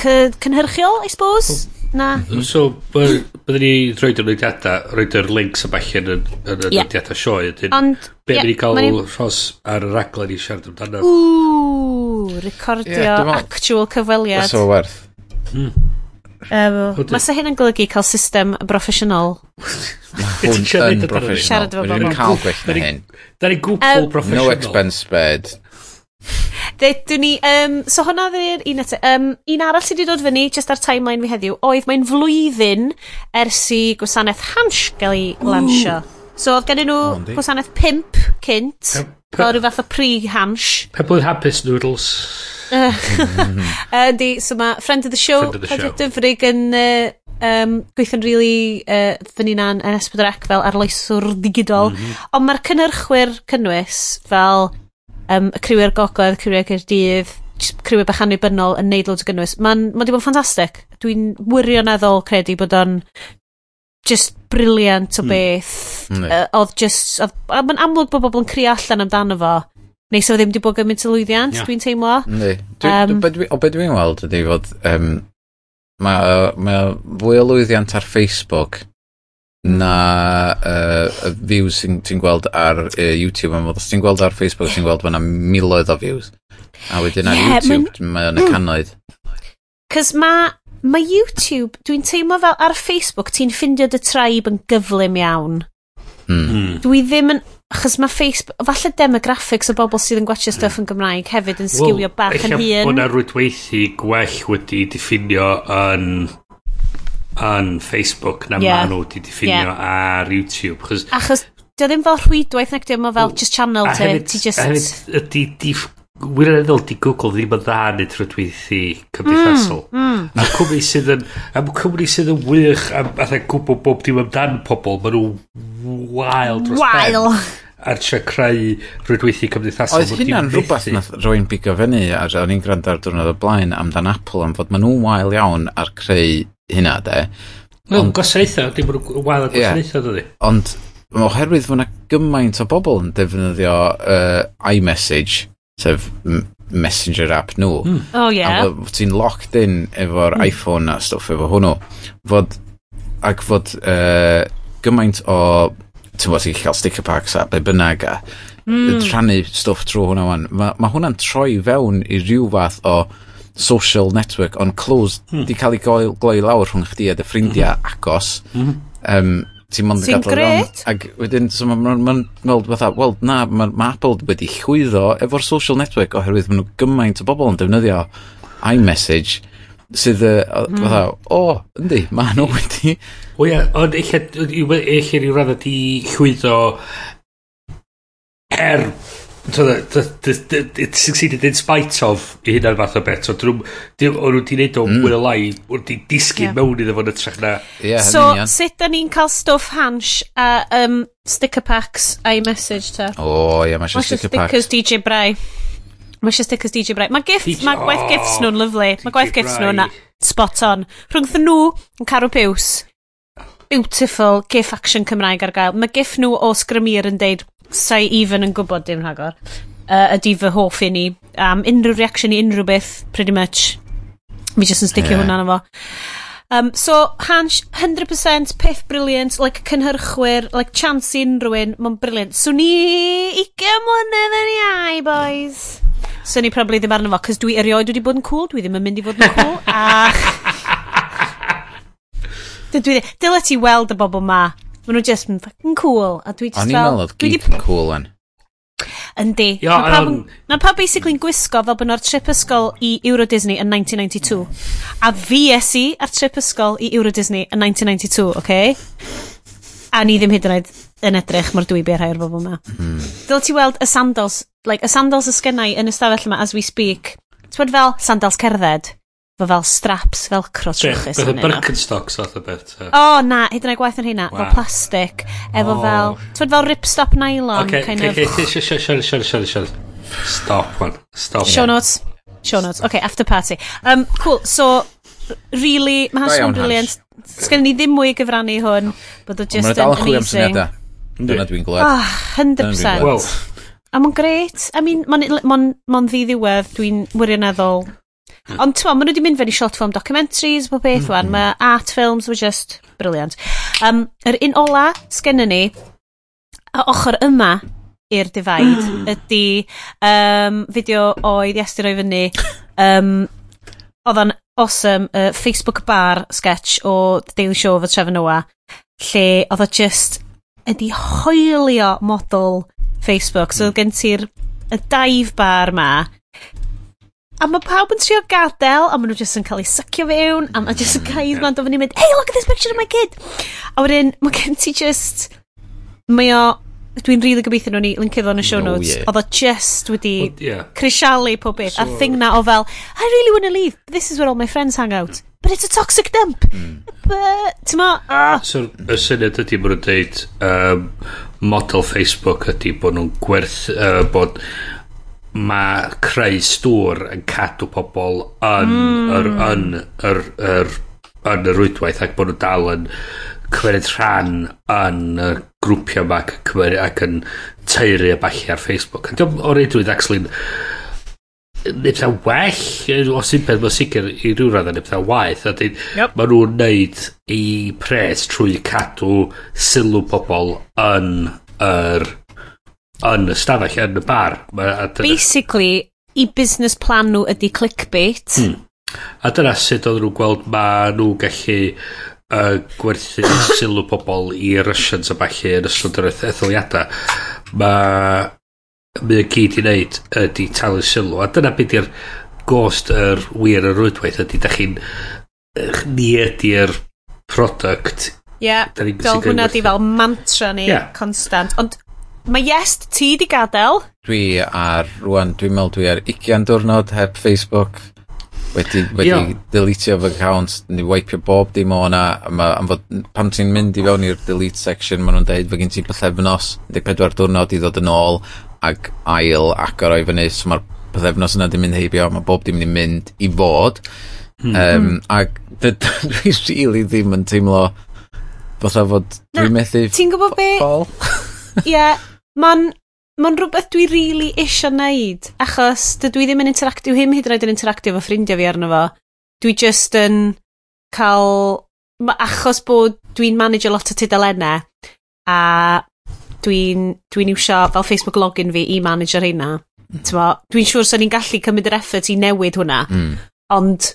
cynhyrchiol, I suppose? Na. Mm-hmm. So, byddwn ni roed yr nodiadau, roed yr links y bach yn y nodiadau sioe. Ond, Be yeah, ni cael rhos ar y raglen i siarad amdano. Ww, recordio yeah, actual cyfweliad. Fysa werth. Mm. Um, Mae sa hyn yn golygu cael system broffesiynol. Hwn yn broffesiynol. Siarad efo bobl. Mae'n cael gwell na hyn. Da ni gwbl broffesiynol. No expense spared. Dydyn ni, um, so hwnna ddi'r un eto. Um, un arall sydd wedi dod fyny, just ar timeline fi heddiw, oedd mae'n flwyddyn ers i gwasanaeth Hansh gael ei lansio. So oedd gen nhw gwasanaeth 5 cynt, o rhyw fath o pre-Hansh. Pebble Hapus Noodles. Ydy, so mae Friend of the Show, Pedro Dyfrig yn uh, um, gweithio'n really uh, fyny na'n yn esbydrec fel arloeswr digidol. Mm -hmm. Ond mae'r cynnyrchwyr cynnwys fel um, y criwyr gogledd, criwyr Caerdydd, criwyr bach annibynnol yn neud loads o gynnwys. Mae'n ma di bod yn ffantastig. Dwi'n wirioneddol credu bod o'n just briliant o hmm. beth. Mm. Uh, oedd just... Mae'n amlwg bod bobl yn crio allan amdano fo. Neu so ddim wedi bod gymaint o lwyddiant, yeah. dwi'n teimlo. Ne. Dwi, um, dwi, o beth dwi'n weld ydy fod... Um, mae ma fwy o lwyddiant ar Facebook na uh, y views sy'n ti gweld ar uh, YouTube ond os ti'n gweld ar Facebook ti'n gweld fyna miloedd o views. A wedyn ar yeah, YouTube mae o'n y hmm. canoedd Cys mae ma YouTube dwi'n teimlo fel ar Facebook ti'n ffindio dy traib yn gyflym iawn. Mm. dwi ddim yn achos mae Facebook falle demographics o bobl sydd yn gwachio stuff hmm. yn Gymraeg hefyd yn sgiwio well, bach yn hun bod na rwydweithi gwell wedi diffinio yn yn Facebook na yeah. maen nhw wedi diffinio yeah. ar YouTube. Chos, Achos, dio ddim fel rhwydwaith nag dio, mae fel just channel te. Ti just... A hefyd, ydy, di, wirioneddol di Google ddim yn dda nid rhwydweithi cymdeithasol. Mm, mm. A cwmni sydd yn, am cwmni sydd yn wych am atha gwybod bob dim amdan pobl, maen nhw wild dros Wael. Ar trio creu rhwydweithi cymdeithasol. Oedd hynna'n rhywbeth nath rwy'n bigo fyny, a o'n i'n gwrando ar diwrnod o blaen amdan Apple, am fod maen nhw'n wael iawn ar creu hynna de. Wel, Ond gwasanaethau, dim ond wael gwasanaethau yeah. dydy. Ond oherwydd fod yna gymaint o bobl yn defnyddio uh, iMessage, sef messenger app nhw. Mm. Oh, yeah. A fod ti'n locked in efo'r mm. iPhone a stwff efo hwnnw. Fod, ac fod uh, gymaint o, ti'n bod ti'n cael sticker packs a be bynnag a mm. rhannu stwff trwy hwnna wan. Mae ma hwnna'n troi fewn i ryw fath o social network, ond closed hmm. di cael ei gloi lawr rhwng chdi a dy ffrindiau mm -hmm. agos. Mm um, ti'n mond yn gadael rong. Ac wedyn, so mae'n ma, ma, ma, fatha, wel, na, mae ma Apple wedi llwyddo efo'r social network oherwydd maen nhw gymaint o bobl yn defnyddio iMessage sydd uh, mm. fatha, o, yndi, maen nhw wedi... O ia, ond eich eich i radda ti chwyddo er it succeeded in spite of i hynna'r fath o beth. So dyn nhw o'n nhw wedi neud o mm. mwy o lai o'n wedi disgyn yeah. mewn iddo fo'n ytrach na yeah, so sut da ni'n cael stuff hans a um, sticker packs a i message ta o oh, ie yeah, mae eisiau sticker packs. stickers DJ Brai mae eisiau stickers DJ Brai mae gifts mae gwaith oh, gifts nhw'n lyflu mae gwaith gifts nhw'n spot on. Rhwngth nhw yn carw piws. Beautiful gif action Cymraeg ar gael. Mae gif nhw o Sgrimir yn deud sa'i even yn gwybod dim rhagor, uh, ydy fy hoff i ni. Um, unrhyw reaction i unrhyw beth, pretty much. Mi jyst yn sticio yeah. hwnna na fo. Um, so, Hans, 100% peth briliant, like cynhyrchwyr, like chance i unrhywun mae'n briliant. So ni 20 mlynedd yn iau, boys. So ni probably ddim arno fo, cos dwi erioed wedi bod yn cool, dwi ddim yn mynd i fod yn cool, ach... Dyle ti weld y bobl ma Maen nhw just yn fucking cool. A dwi just O'n i'n fel... meddwl oedd dwi 'di- yn cool yn. Yndi. Ie, Mae pawb yn- yym. Pawb basically'n gwisgo fel bod nhw'r trip ysgol i Euro Disney yn 1992. A fues i ar trip ysgol i Euro Disney yn 1992, oce? Okay? A ni ddim hyd yn oed yn edrych mor dwi ar rhai o'r bobl yma. Mm. Dyl ti weld y sandals, like, y sandals y sgynnau yn y stafell yma as we speak. Ti'n bod fel sandals cerdded? Fo fel straps velcro trwchus Beth y Birkenstocks fath o beth O oh, na, hyd yn oed gwaith yn rheina wow. Fel plastic Efo oh. fel Ti'n fel ripstop nylon okay, kind of. ok, ok Sian, sian, sian, sian, sian Stop one Stop. Show notes. Show notes. Ok, after party. Um, Cool, so Really, mae hans yn briliant Sgen ni ddim mwy gyfrannu hwn Bod o just dal yn amazing. Dyna dwi'n gwled Ah, 100% Wel. A mae'n gret. I mean, mae'n ma ddi ddiddiwedd. Dwi'n wirioneddol. Hmm. Ond ti'n maen nhw wedi mynd fewn i short film documentaries, pob beth wan. Hmm, hmm. Mae art films were just brilliant. Um, yr un ola sgennyn ni, a ochr yma i'r difaid, ydy um, fideo oedd Iastir roi fyny. Um, oedd o'n awesome uh, Facebook bar sketch o The Daily Show efo Trevor Noah, lle oedd o just ydi hoelio model Facebook. So gen ti'r y dive bar ma, A mae pawb yn trio gadael, a maen nhw jyst yn cael ei sycio fewn, a mae jyst yn cael ei ddod fyny mynd, hey, look at this picture of my kid! A wedyn, mae gen ti just... Mae o... Dwi'n rili really gobeithio nhw'n ni linkio fo yn y show notes. No, yeah. Oedd o just wedi well, yeah. crisialu pob beth. So, a thing na o fel, I really want to leave. This is where all my friends hang out. But it's a toxic dump. Mm. But, ti'n ma... Uh. So, y syniad ydy bod nhw'n deud, um, model Facebook ydy bod nhw'n gwerth... Uh, bod mae creu stŵr yn cadw pobl yn mm. yr, yn, yr, yr, yn y rwydwaith ac bod nhw dal yn cymeryd rhan yn y grwpio yma ac, cymeryd, ac yn teiri a balli ar Facebook. Dwi'n o reidrwydd actually nid ta well, os yw'n peth mae'n sicr i ryw radd yn ta waith, a dyn, yep. maen nhw'n neud i pres trwy cadw sylw pobl yn yr er yn y stafell, yn y bar. Ma, Basically, i business plan nhw ydy clickbait. Hmm. A dyna sut oedd nhw'n gweld ma nhw gallu uh, gwerthu sylw pobl i Russians a falle yn ystod yr etholiadau. Mae mae y gyd i wneud ydy talu sylw. A dyna beth i'r gost yr wir yr rwydwaith ydy, da chi'n ni ydy'r product Ie, yeah, fel hwnna di fel mantra ni, yeah. constant. Ond Mae yes, ti di gadael? Dwi ar, rwan, dwi'n meddwl dwi ar 20 diwrnod heb Facebook. Wedi, wedi yeah. deletio fy account, ni wipio bob dim o hwnna. Am fod, pam ti'n mynd i fewn i'r delete section, maen nhw'n deud fe gen ti bythefnos, 14 diwrnod i ddod yn ôl ac ail agor o'i fyny. So mae'r bythefnos yna di mynd heibio, mae bob dim di mynd i fod. Hmm. Um, hmm. ac dwi really ddim yn teimlo fatha fod dwi'n methu... Ti'n gwybod be? Ie, yeah, Mae'n mae'n rhywbeth dwi rili really eisiau neud, achos dydw i ddim yn interactio, hym hyd yn oed yn interactio fo ffrindiau fi arno fo. Dwi just yn cael, achos bod dwi'n manage a lot o tudalennau, a dwi'n dwi iwsio fel Facebook login fi i manage ar hynna. Mm. Dwi'n siŵr sy'n ni'n gallu cymryd yr effort i newid hwnna, mm. ond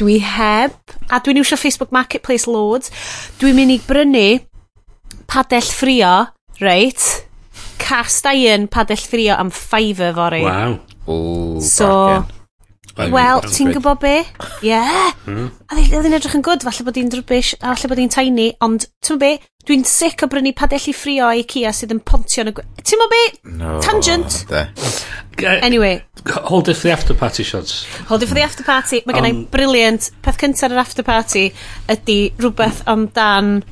dwi heb, a dwi'n iwsio Facebook Marketplace loads, dwi'n mynd i brynu padell ffrio, reit, cast iron padell ffrio am Fiverr fori. Wow. Ooh, so, Wel, ti'n gwybod be? Ie. Yeah. Hmm. Oedd hi'n edrych yn gwrdd, falle bod hi'n drwbish, a falle bod hi'n tiny, ond ti'n be, dwi'n sic o brynu padell i ffrio i Kia sydd yn pontio yn y... Ti'n be? No, Tangent. De. Eh, anyway. Hold it for the after party shots. Hold it for the after party. Mae gennau um, briliant. Peth cyntaf yr after party ydy rhywbeth amdan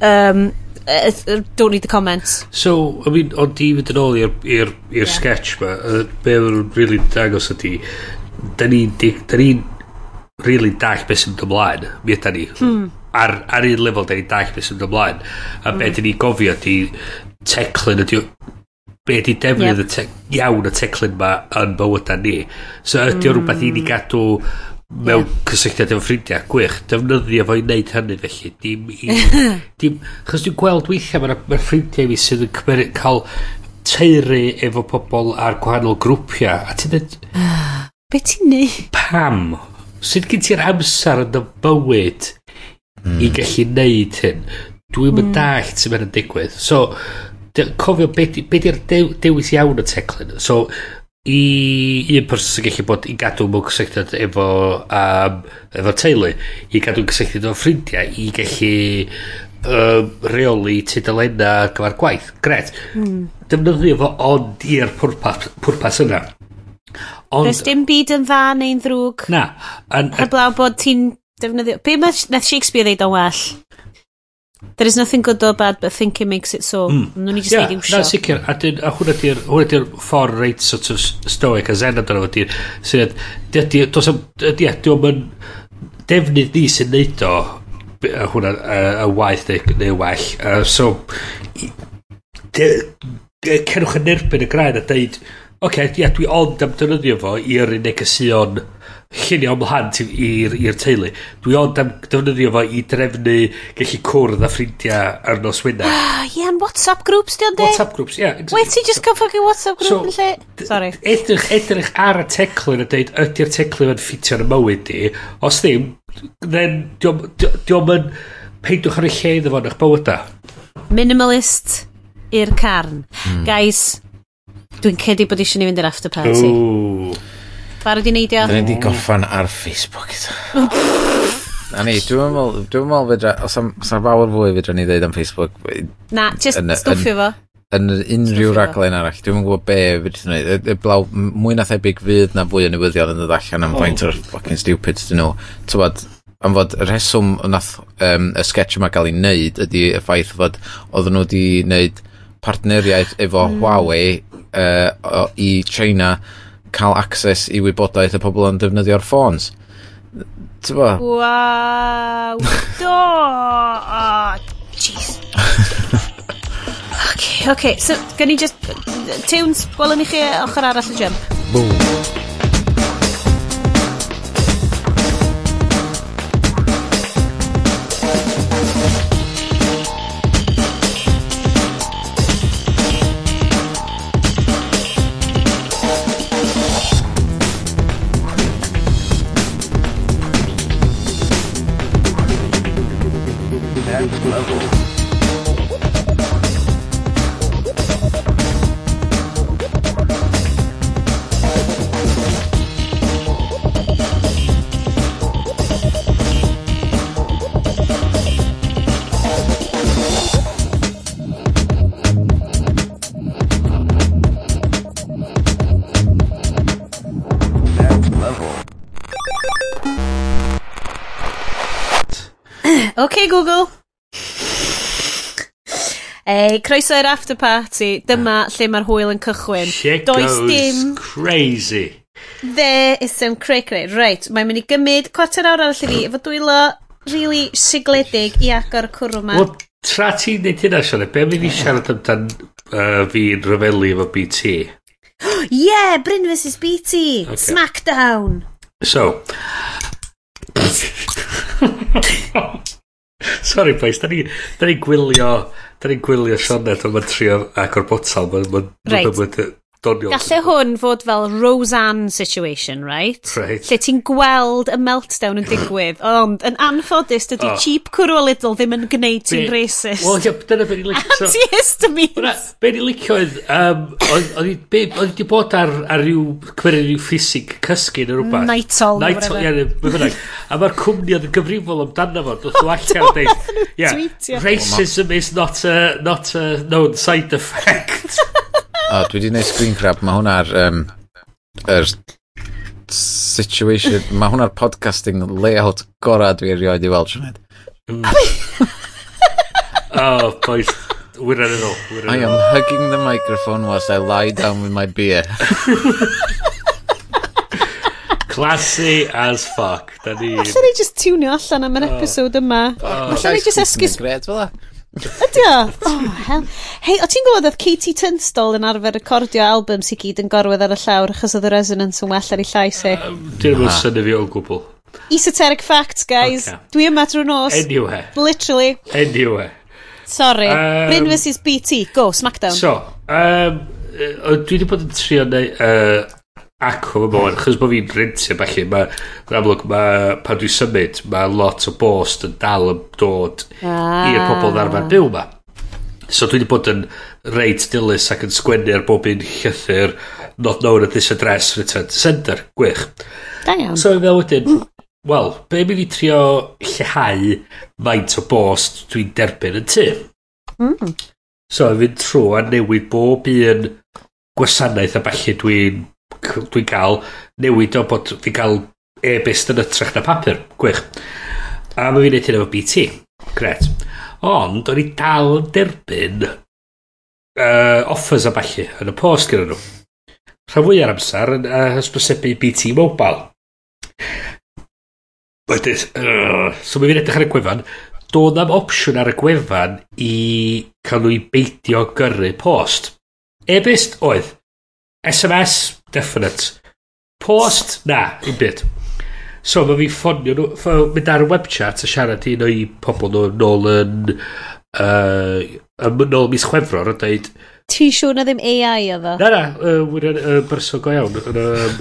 um, uh, don't need the comments so I mean ond i fynd yn ôl i'r yeah. sketch ma uh, be o'n really dangos ydi da ni'n da ni'n really dach beth sy'n ymlaen mi ydyn ni hmm. ar, ar un lefel da ni'n dach beth sy'n ymlaen a hmm. be da ni'n gofio di teclyn ydi be di defnydd yep. iawn y teclyn ma yn bywyda ni so ydy mm. rhywbeth i ni gadw mewn yeah. cysylltiad efo ffrindiau gwych defnyddio fo i wneud hynny felly dim i dim chos dwi'n gweld weithiau mae'r ma ffrindiau fi sydd yn cymer, cael teiri efo pobl ar gwahanol grwpiau a ti'n dweud be ti'n neud pam Sut gen ti'r amser yn y bywyd mm. i hmm. gallu neud hyn dwi'n mm. dall sy'n mynd yn hmm. digwydd so cofio be di'r dewis iawn y teclyn so i un person sy'n gallu bod i gadw mewn cysylltiad efo um, efo teulu i gadw cysylltiad efo ffrindiau i gallu um, reoli tudalenna gyfer gwaith. Gret. Mm. defnyddio fo ond i'r pwrpas, pwrpas yna. Ond Does dim byd yn dda neu'n ddrwg. Na. An, heblaw bod ti'n defnyddio be mae Shakespeare ddeud o well? There is nothing good or bad, but thinking makes it so. Mm. Nw'n ni just yeah, neud iwsio. Na, sicr. A, dyn, a hwnna di'r di ffordd reit sort of stoic a zen amdano fo di'r syniad. Dydy, dos am, dydy, diolch yn defnydd ni sy'n neud o a hwnna y waith neu, neu well. Uh, so, cerwch yn erbyn y graen a deud, oce, okay, ia, dwi ond am dynyddio fo i'r unig y sion llunio ymlaen i'r i'r teulu. Dwi ond am defnyddio fo i drefnu gallu cwrdd a ffrindiau ar nos wyna. Ah, ie, yeah, WhatsApp groups di ond WhatsApp groups, ie. Yeah. Wait, ti just cael fucking WhatsApp group so, yn lle? Sorry. Edrych, edrych ar y teclyn a dweud, ydy'r teclyn yn ffitio yn y mywyd di. Os ddim, then diolch yn peidwch ar y lle iddo fo yn eich bywyda. Minimalist i'r carn. Mm. Guys, dwi'n cedi bod eisiau ni fynd i'r after party. Ooh. Barod i neidio? Dyn ni wedi goffan ar Facebook. Na ni, dwi'n meddwl, dwi'n meddwl fedra, os am, os am fawr fwy fedra ni ddeud am Facebook. Na, just yn, stwffio fo. Yn unrhyw raglen arall, dwi'n gwybod be fyddi ti'n Y Blaw, mwy na thebyg fydd na fwy o newyddion yn dod allan am faint o'r fucking stupid dyn nhw. Tywad, am fod y rheswm nath um, y sketch yma gael ei wneud ydy y ffaith fod oedden nhw wedi wneud partneriaeth efo. Mm. Huawei uh, o, i China cael access i wybodaeth y pobl yn defnyddio'r ffôns. Tyfo? Waw! Do! Oh, jeez. okay, okay. So, gen i just... Tunes, gwelwn i chi ochr arall y jump. Boom. Google. Ei, croeso i'r after party. Dyma uh, lle mae'r hwyl yn cychwyn. Shit Does goes dim... crazy. There is some cray cray. Right, mae'n mynd i gymryd cwarter awr arall i fi, efo dwylo really sigledig i agor y cwrw ma. Wel, tra ti'n neud hynna, Sione, be mi fi siarad amdan uh, fi'n rhyfelu efo BT? yeah, Bryn vs BT! Okay. Smackdown! So... Sorry boys, da ni, da ni gwylio, da ni gwylio Sionet o'n trio agor botal. Mae'n... Reit doniol. Galle hwn fod fel Roseanne situation, right? Right. Lle ti'n gweld y meltdown yn digwydd, ond yn anffodus, dydy oh. cheap cwrw little ddim yn gwneud ti'n racist. Wel, ie, dyna beth i'n licio. Antihistamines. Be ni'n licio oedd, um, oedd wedi bod ar, ar ryw, cymryd ryw ffisig cysgu neu rhywbeth. Nightol. Nightol, ie, fe fynnag. A mae'r cwmni oedd yn gyfrifol amdano fo, dod o allan dweud, yeah, racism is not a, not a known side effect. O, dwi wedi gwneud screen grab. Mae hwnna'r... Um, er situation... Mae hwnna'r podcasting layout gorau dwi erioed i weld, Sionet. Mm. Oh, boys. We're in it all. We're in I am all. hugging the microphone whilst I lie down with my beer. Classy as fuck. Da ni... Alla ni just tunio allan am yr episod yma. Alla ni just esgus... Gred fel Ydy o? Oh, hell. Hei, o ti'n gwybod oedd Katie Tunstall yn arfer recordio album sy'n gyd yn gorwedd ar y llawr achos oedd y resonance yn well ar ei llais i? Dwi'n mynd syni fi o gwbl. Esoteric facts, guys. Okay. Dwi yma drwy nos. Anyway. Literally. Anyway. Sorry. Um, Bryn vs BT. Go, Smackdown. So, um, dwi wedi bod yn trio neu, uh, acw yma o'n, chys bod fi'n rentio falle, mae, yn amlwg, mae, pan dwi'n symud, mae lot o bost yn dal yn dod ah. i'r pobl ddarfa'r byw yma. So dwi wedi bod yn reit dilys ac yn sgwennu ar bob un llythyr not known at this address return to sender. Gwych. Da iawn. So fel wedyn, mm. wel, be mi ni trio lleihau faint o bost dwi'n derbyn yn tu. Mm. So fi'n trwy a newid bob un gwasanaeth a falle dwi'n dwi'n cael newid o bod fi'n cael e-bist yn ytrach na papur. Gwych. A mae fi'n neud hyn efo BT. Gret. Ond, o'n i dal yn derbyn uh, offers a falle yn y post gyda nhw. Rhan fwy ar amser yn uh, hysbosebu BT Mobile. Wedyn, uh, so mae fi'n edrych ar y gwefan, doedd am opsiwn ar y gwefan i cael nhw i beidio gyrru post. E-bist oedd. SMS, Definite. Post? Na, un byd. So mae fi ffonio nhw, ffo- mynd ar y web chat a siarad i un o'i pobl nhw nôl yn, uh, ym, nôl mis Chwefror a dweud, Ti siŵr na ddim AI oedd o? na na, uh, wyrion uh, berson go iawn, yn, um,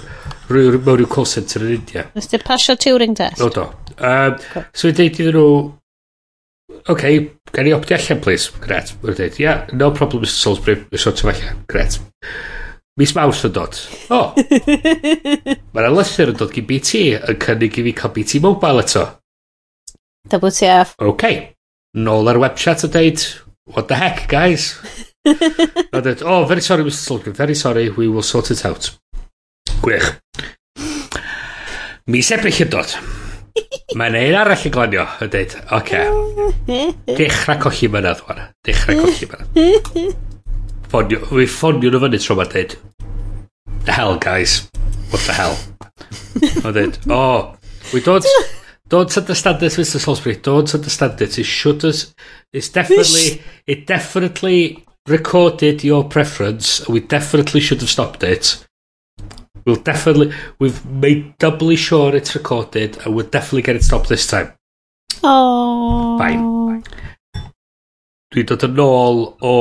rhyw, mewn rhyw call centre yn India. Nes ti pasio Turing test? O, do. Um, so i dweud iddyn nhw, OK, gen i opti allan, please. Gret. Mae'n dweud, yeah, no problem, Mr Salisbury. Mae'n sort of allan. Gret. Mis Mawrth yn dod. O! Mae 'na lythyr yn dod gin BT yn cynnig i fi cael BT Mobile eto. WTF. OK. Nôl ar web chat a deud, what the heck, guys? a dweud, oh, very sorry, Mr Slocum, very sorry, we will sort it out. Gwych. Mis ebryll yn dod. Mae'n ein arall yn glanio yn dweud, oce. Dechrau colli mynydd, wana. Dechrau colli mynydd. Ffonio, fi ffonio nhw fyny tro ma'n dweud, the hell, guys. What the hell? Mae'n dweud, oh, we don't, don't understand this, Mr. Salisbury. Don't understand this. It should us, it's definitely, it definitely recorded your preference. We definitely should have stopped it. We'll definitely, we've made doubly sure it's recorded and we'll definitely get it stopped this time. Oh. Fine. Dwi'n dod yn ôl o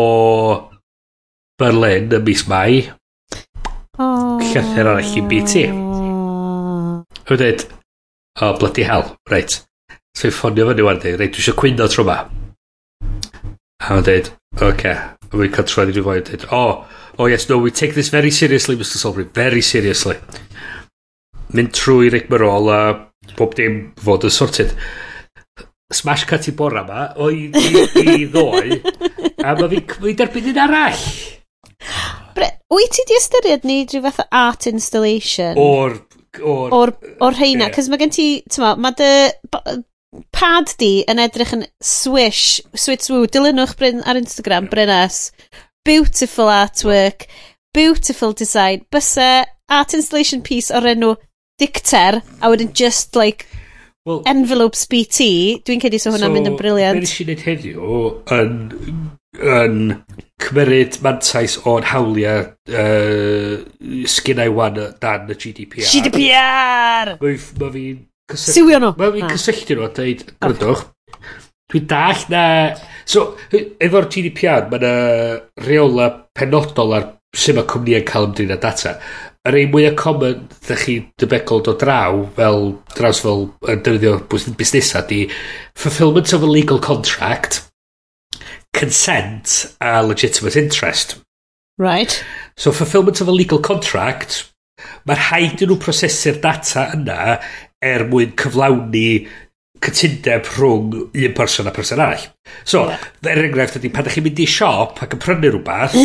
Berlin y mis Mai. llythyr arall i BT. Hwyd dweud, oh, bloody hell, reit. So i ffonio fyny wan dweud, reit, dwi eisiau cwyno tro ma. A mae'n dweud, oce. Okay. A fi'n cael troed i fi fwy, dweud, oh, oh yes, no, we take this very seriously, Mr Solbury, very seriously. Mynd trwy Rick Marol a bob dim fod yn sorted. Smash cut i bora ma, o i, i, i ddoe, a mae fi'n derbyn un arall. Brett, wyt ti di ystyried neud rhyw fath o art installation? O'r... O'r, or, or rheina, cos mae gen ti, Tyma, mae dy pad di yn edrych yn swish, switch woo, dilynwch Bryn ar Instagram, Brynes, Beautiful artwork, beautiful design, byse art installation piece o'r enw Dicter, a wedyn just like well, envelopes BT, dwi'n cedi so hwnna'n so, mynd yn briliant. So, beth nes i wneud heddiw yn, yn cymryd mantais o'n hawliau uh, sgynnau wan dan y GDPR. GDPR! Mae ma fi'n... Siwio nhw! Mae fi'n ah. cysylltu nhw a dweud, gwrandwch, dwi'n dall na... So, efo'r GDPR, mae yna reola penodol ar sut mae cwmniau'n cael ymdrin â data. Yr ein mwyaf common, ddech chi debygol dod draw, fel draws fel yn defnyddio busnesau, di fulfillment of a legal contract, consent a legitimate interest. Right. So fulfillment of a legal contract, mae'r rhaid i nhw prosesu'r data yna er mwyn cyflawni cytundeb rhwng un person a person all. So, yeah. er enghraifft ydy, pan ydych chi'n mynd i siop ac yn prynu rhywbeth,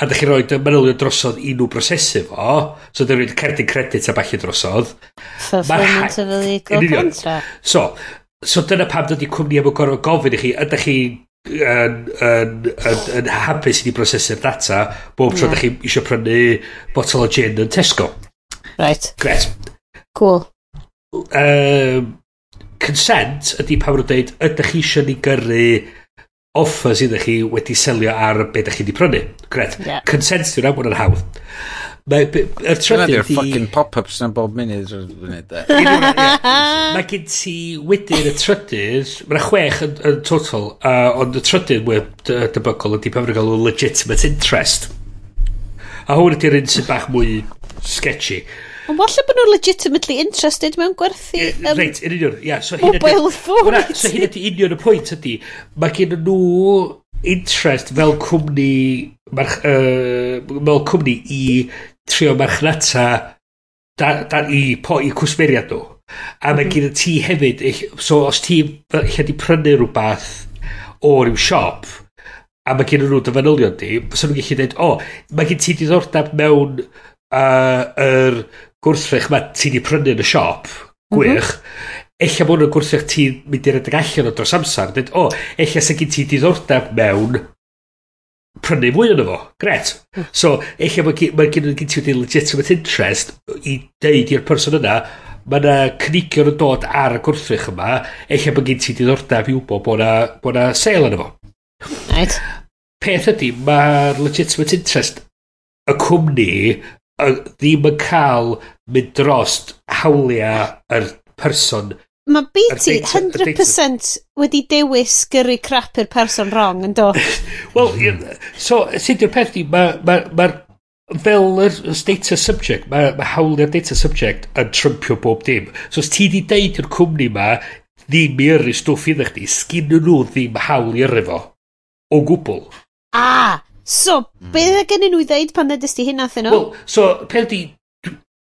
a ydych chi'n rhoi manylion drosodd i nhw brosesu fo, so ydych chi'n cerdyn credit a falle drosodd. Fulfillment of a legal contract. So, so dyna pam dydy cwmni am y gorfod gofyn i chi, ydych chi'n yn, yn, yn, yn hapus i ni brosesu'r data bob tro yeah. da chi eisiau prynu botol o gin yn Tesco. Right. Gret. Cool. Um, consent ydy pa fod dweud ydych chi eisiau ni gyrru offers iddo chi wedi selio ar be ydych chi wedi prynu. Gret. Yeah. Consent dwi'n am bod yn hawdd. Mae y trydydd i... fucking pop-ups na bob munud. Mae gen ti wedyn y trydydd, mae'n chwech yn, yn total, uh, ond y trydydd mwy debygol ydy pan gael legitimate interest. A hwn ydy'r un sy'n bach mwy sketchy. Ond falle bod nhw'n legitimately interested mewn gwerthu... Um, Reit, yn union, ia. Yeah, so mobile phone. so hyn ydy union y pwynt ydy, mae gen nhw interest fel cwmni march, uh, fel cwmni i trio marchnata da, da, i, po, i cwsmeriad nhw. A mae mhm. gyda ti hefyd, so os ti lle di prynu rhywbeth o ryw siop, a mae gen nhw dy fanylion di, fysa nhw'n gallu dweud, o, oh, mae gen ti diddordeb mewn uh, yr gwrthrych mae ti di prynu yn y siop, mhm. gwych, mm -hmm ella bod hwn yn gwrsio chdi mynd i'r edrych allan o dros amser. Dweud, o, oh, ella se gen ti diddordeb mewn prynu mwy o'n fo. Gret. Hmm. So, ella mae gen ma gen ti wedi legitimate interest i deud i'r person yna, mae yna cynigion yn dod ar y gwrthrych yma, ella mae gen ti diddordeb i wybod bod yna bo na sale yn fo. Right. Peth ydy, mae'r legitimate interest y cwmni ddim yn cael mynd drost hawliau yr person Mae BT 100% wedi dewis gyrru crap i'r person wrong yn do. Wel, so, sydd yw'r peth di, mae'r ma, ma, fel yr data subject, mae ma hawliau'r data subject yn trympio bob dim. So, os ti di deud i'r cwmni ma, ddim i yrru stwff iddo chdi, sgyn nhw ddim hawl i yrru fo. O gwbl. Ah, so, mm. beth gen i nhw i ddeud pan ddedys ti hynna thyn nhw? Wel, so, peth di,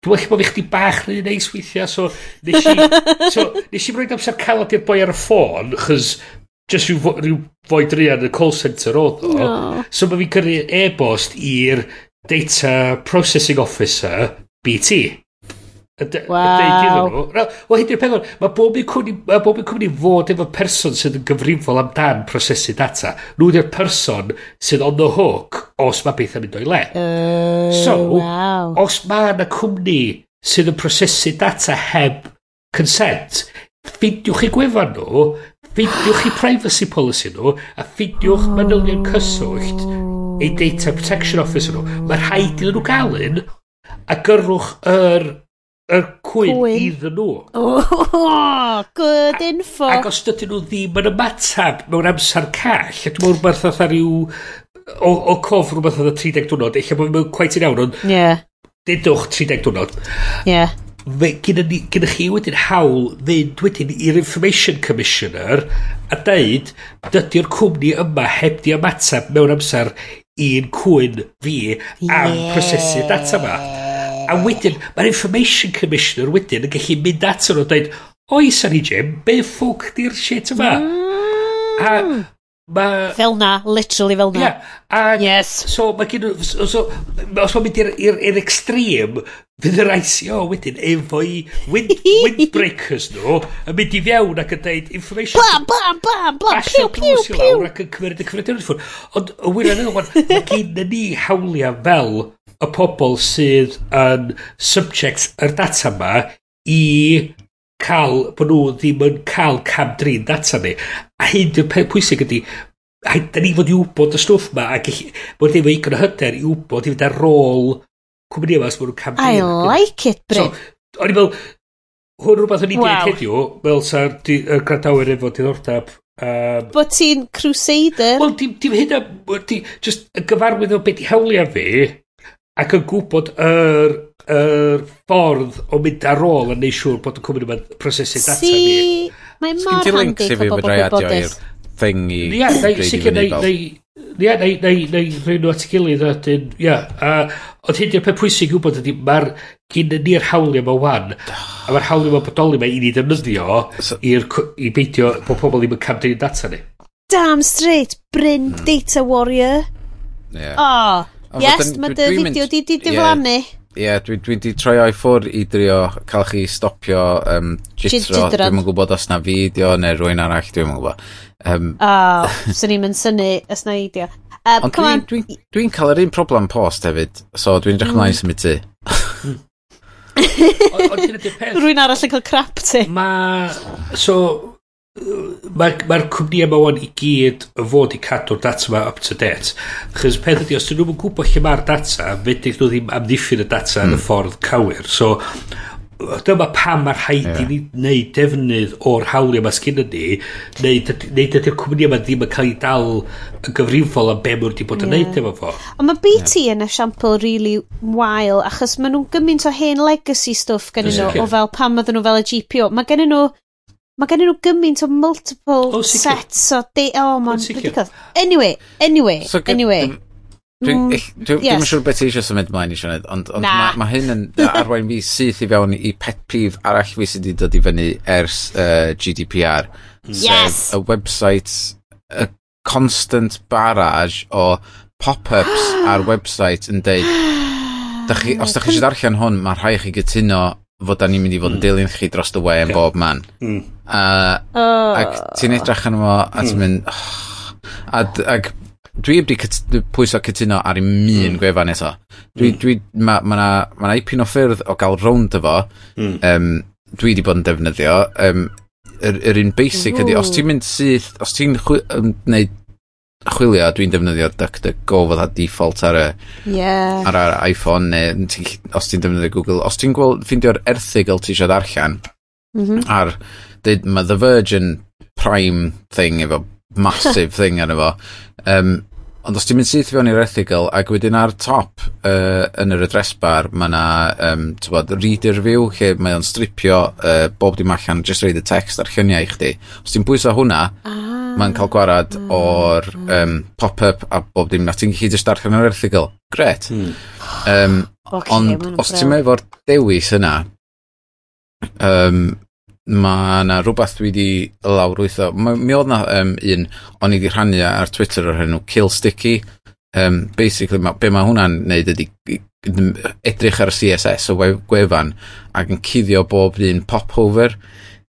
Dwi'n well bod fi chdi bach rhy neis weithiau, so nes i so nes i roed amser calad i'r boi ar y ffôn, chys just rhyw, fo- ryw foi druan yn y call centre odd o. No. So mae fi'n gyrru e-bost i'r data processing officer, BT. A dy- Waw. Deud iddyn nw... Wel hyd i'r peth 'wan ma' bob un cwmni ma' bob un cwmni fod efo person sydd yn gyfrifol amdan prosesu data. Nw ydy'r person sydd on the hook os mae beth yn mynd o'i le. Uh, So... wow. ...os mae yna cwmni sydd yn prosesu data heb consent ffidiwch eu gwefan nhw, ffidiwch eu privacy policy nhw, a ffeindiwch manylion cyswllt ei data protection officer nhw. Mae rhaid iddyn nhw gael un, a gyrwch yr Yr cwyn, cwyn. iddyn nhw. Oh, good info. Ac os dydyn nhw ddim yn ymatab mewn amser call, a dwi'n meddwl rhywbeth fatha rhyw... O, o cof rhywbeth fatha 30 diwrnod, eich bod mewn cwaith yn iawn, ond... Yeah. Dedwch 30 diwrnod. Yeah. Fe, gyda, ni, gyda chi wedyn hawl fynd wedyn i'r Information Commissioner a deud dydy'r cwmni yma heb di ymateb mewn amser i'n cwyn fi am yeah. prosesu data yma. A wedyn, mae'r Information Commissioner wedyn yn gallu mynd at nhw a dweud, oes ar i Jim, be ffwc di'r shit yma? Mm. A ma... Fel na, literally fel na. Yeah, a, yes. So, mae gen so, so, os mae'n mynd i'r extreme, fydd yr ICO wedyn efo i wind, windbreakers nhw yn mynd i fewn ac yn deud information... Bam, bam, bam, bam, piw, piw, piw. Ac yn cymryd y cyfrifiadur ffwrdd. Ond, y wir yn wirioneddol, mae gen ni hawliau fel y pobl sydd yn subjects yr data yma i cael, bod nhw ddim yn cael cam drin data ni. A hyn yw'r peth pwysig ydy, a da ni fod i wybod y stwff yma, ac bod efo igon o hyder i wybod i fynd ar ôl cwmni yma os bod nhw'n cam drin. I like it, Bryn. So, o'n i fel, hwn rhywbeth o'n i wow. deud heddiw, fel sa'r er gradawyr efo diddordeb Um, Bod ti'n crusader? Wel, dim, dim hynna, di, just y gyfarwydd o beth i hawliau fi, Ac yn gwybod yr, yr ffordd o mynd ar ôl yn neud siŵr bod y cwmni yma'n prosesu data si, ni. Mae mor handi cael bobl gwybodus. Thing i... Ia, sicr neu... Ia, neu, neu, neu rhywun nhw at ei gilydd a dyn, ia. Ond hyn di'r peth pwysig gwybod ydy, mae'r gyn ni'r hawliau yma wan, a mae'r hawliau yma bodoli yma i ni ddefnyddio i beidio bod pobl ddim yn camdyn data ni. Damn straight, Bryn Data Warrior. Yeah. Oh, Yes, mae dy fideo di di diflannu. Ie, dwi wedi troi o'i ffwr i drio cael chi stopio um, jitro. Dwi'n gwybod os na fideo neu rwy'n arall, dwi'n gwybod. Um, oh, sy'n ni'n mynd syni os na idio. Um, Ond dwi'n dwi, dwi, dwi cael yr un problem post hefyd, so dwi'n drach mm. mlaen symud ti. Rwy'n arall yn cael crap ti. Ma, so, mae'r ma cwmni yma wan i gyd yn fod i cadw'r data yma up to date. Chos peth ydy, os dyn nhw'n gwybod lle mae'r data, fydych nhw ddim amddiffyn y data mm. yn y hmm. ffordd cywir. So, dyma pam mae'r rhaid yeah. i ni wneud defnydd o'r hawliau mae sgyn ni, neu dydy'r cwmni yma ddim yn cael ei dal yn gyfrifol am be mwyn wedi bod yn yeah. neud efo fo. Ond mae BT yeah. yn esiampl really wael, achos maen nhw'n gymaint o hen legacy stuff gen yeah. nhw, yeah. o fel pam oedden nhw fel y GPO. Mae gen nhw Mae gen nhw gymaint o multiple oh, sets o... De, oh, ma'n ridiculous. Anyway, anyway, so, anyway. Dwi'n mm, dwi, yes. siŵr beth eisiau symud mlaen i siarad, ond, ond mae ma hyn yn arwain fi syth i fewn i pet peeve arall fi sydd wedi dod i fyny ers uh, GDPR. Mm. Yes! Y website, y constant barrage o pop-ups ar website yn deud, chi, os da chi eisiau darllen hwn, mae rhai chi gytuno fod da ni'n mynd i fod yn mm. dilyn chi dros dy we yn yeah. bob man. Mm. A, oh. Ac ti'n edrych yn fo, a ti'n mm. mynd... Oh, a, ac dwi wedi pwyso cytuno ar un un mm. gwefan eto. Dwi, mm. dwi, ma, ma, na, ma na ipyn o ffyrdd o gael rownd efo. Mm. Um, dwi wedi bod yn defnyddio. Um, yr, yr un basic ydy, os ti'n mynd syth, os ti'n gwneud chwilio, dwi'n defnyddio DuckDuckGo fatha default ar y yeah. ar, ar iPhone neu ti, os ti'n defnyddio Google. Os ti'n gweld, ffindio'r erthigol ti eisiau darllen mhm. ar, dweud mae The Virgin Prime thing efo massive thing arno fo. Um, ond os ti'n mynd syth fewn i'r erthigol ac wedyn ar top uh, yn yr address bar mae yna um, bod, reader view lle mae o'n stripio uh, bob dim allan just read y text ar lluniau i chdi. Os ti'n bwyso hwnna ah mae'n cael gwarad o'r um, pop-up a bob dim. Na ti'n gallu just darllen yr erthigol gret. Mm. um, okay, ond os ti'n efo'r dewis yna um, mae yna rhywbeth dwi wedi lawrwytho mi oedd na um, un o'n i wedi rhannu ar Twitter o'r hynny Kill Sticky. Um, basically ma, be mae hwnna'n neud ydy edrych ar y CSS o gwefan ac yn cuddio bob un popover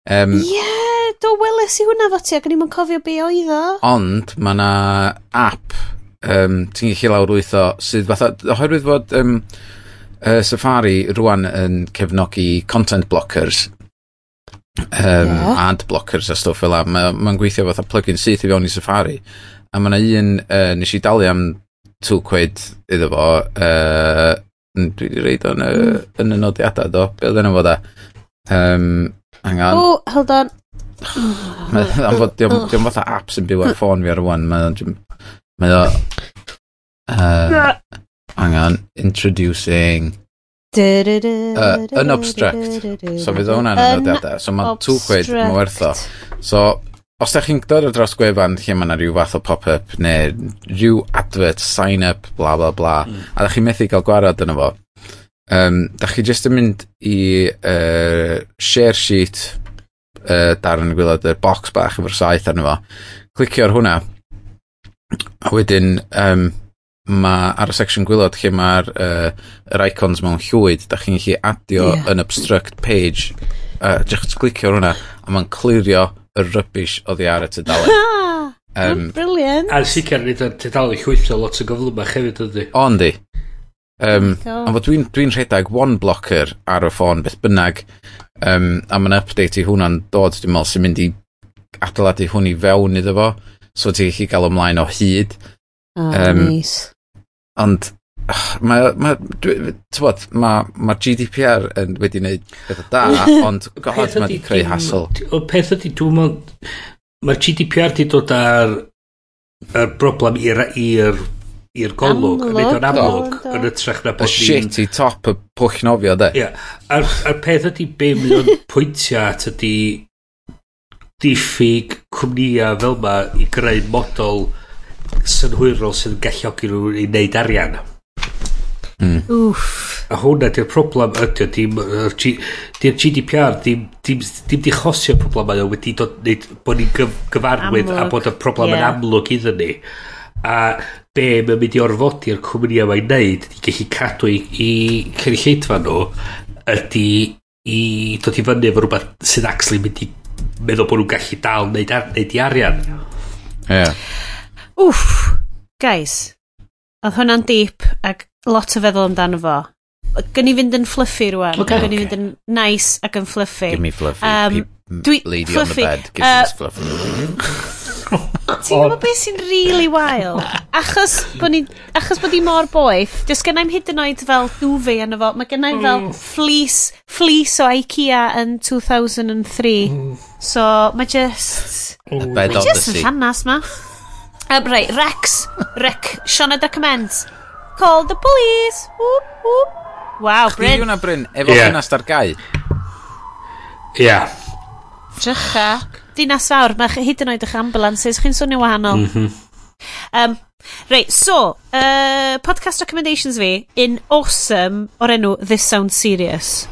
um, yeah do weles i hwnna fo ti ac o'n i'm yn cofio be oedd o. Ond mae yna app um, ti'n gallu lawr wytho sydd fatha, oherwydd fod um, uh, Safari rwan yn cefnogi content blockers um, yeah. ad blockers a stwff fel la. Mae'n ma gweithio fatha plug-in syth i fewn i Safari. A mae yna un, uh, nes i dalu am 2 quid iddo fo, uh, dwi wedi reid o'n mm. yn y nodiadau do, be oedd enw fo da? Um, hang on. O, oh, hold on, Am fod, diolch yn fatha apps yn byw ar ffôn fi ar ywan, mae o... Uh, angen, introducing... Uh, unobstruct. So fydd hwnna'n yn nodiadau. So mae tŵ quid, mae werth o. So, os da chi'n dod o dros gwefan lle mae yna rhyw fath o pop-up neu rhyw advert, sign-up, bla bla bla, mm. a da chi'n methu cael gwarad yna fo, um, da chi jyst yn mynd i uh, share sheet uh, darn y gwylod, y box bach efo'r saith arno fo. Clicio ar hwnna. A wedyn, um, mae ar y section gwylod lle mae'r uh, yr icons mewn llwyd, da chi'n gallu adio yeah. yn obstruct page. Uh, Jech clicio ar hwnna, a mae'n clirio y rybys oddi ar y tydalen. um, Brilliant. A'r sicr nid yn tydalen llwythio lot o gyflymach hefyd ydy. O, yndi. Um, oh. ond dwi'n dwi rhedeg one blocker ar y ffôn beth bynnag Um, a mae'n update i hwnna'n dod, dwi'n meddwl, sy'n mynd i adeiladu hwn i fewn iddo fo, so ti'n gallu gael ymlaen o hyd. Oh, um, nice. Ond, mae, mae, bod, mae, mae GDPR yn wedi wneud beth da, ond god mae wedi creu hasl. O peth ydy, dwi'n meddwl, mae'r GDPR wedi dod ar, y broblem i'r i'r golwg yn neud o'n amlwg yn ytrach na bod ni'n... shit i top y pwll nofio de Ie, a'r, ar peth ydy be mynd o'n pwyntio at ydy diffyg cwmnïa fel ma i greu model synhwyrol sydd yn galluogi nhw i wneud arian mm. Oof. a hwnna di'r problem ydy dim, di'r GDPR dim, dim, dim di chosio problemau wedi dod, bod ni'n gyf, gyfarwydd a bod y problem yeah. yn amlwg iddyn ni a be mae'n mynd i orfodi'r cwmnïau mae'n neud i gallu cadw i, i cynulleidfa nhw ydy i dod i fyny efo rhywbeth sydd actually mynd i meddwl bod nhw'n gallu dal neud, ar, neud i arian. Yeah. Wff, guys, oedd hwnna'n deep ac lot o feddwl amdano fo. Gyn i fynd yn fluffy rwan. Okay. Gyn i fynd yn nice ac yn fluffy. Give me fluffy. Um, dwi, lady fluffy. on the bed. Give uh, me fluffy. Ti'n gwybod beth sy'n really wild? Achos bod ni, achos bod ni mor boeth, dys gennai'm hyd yn oed fel duvet yn efo, mae gennai'm mm. fel fleece, fleece o Ikea yn 2003. Mm. So mae just... Mae just yn llanas ma. Um, right, Rex. Rick. Sean a comments. Call the police. Whoop, whoop. Wow, Chdi Bryn. Chdi Bryn, efo yeah. ffenast ar gau. Ia. Yeah. Drycha. Dinas fawr, mae hyd yn oed eich ambulances, chi'n swnio wahanol. Um, Reit, so, uh, podcast recommendations fi, in awesome o'r enw This Sounds Serious.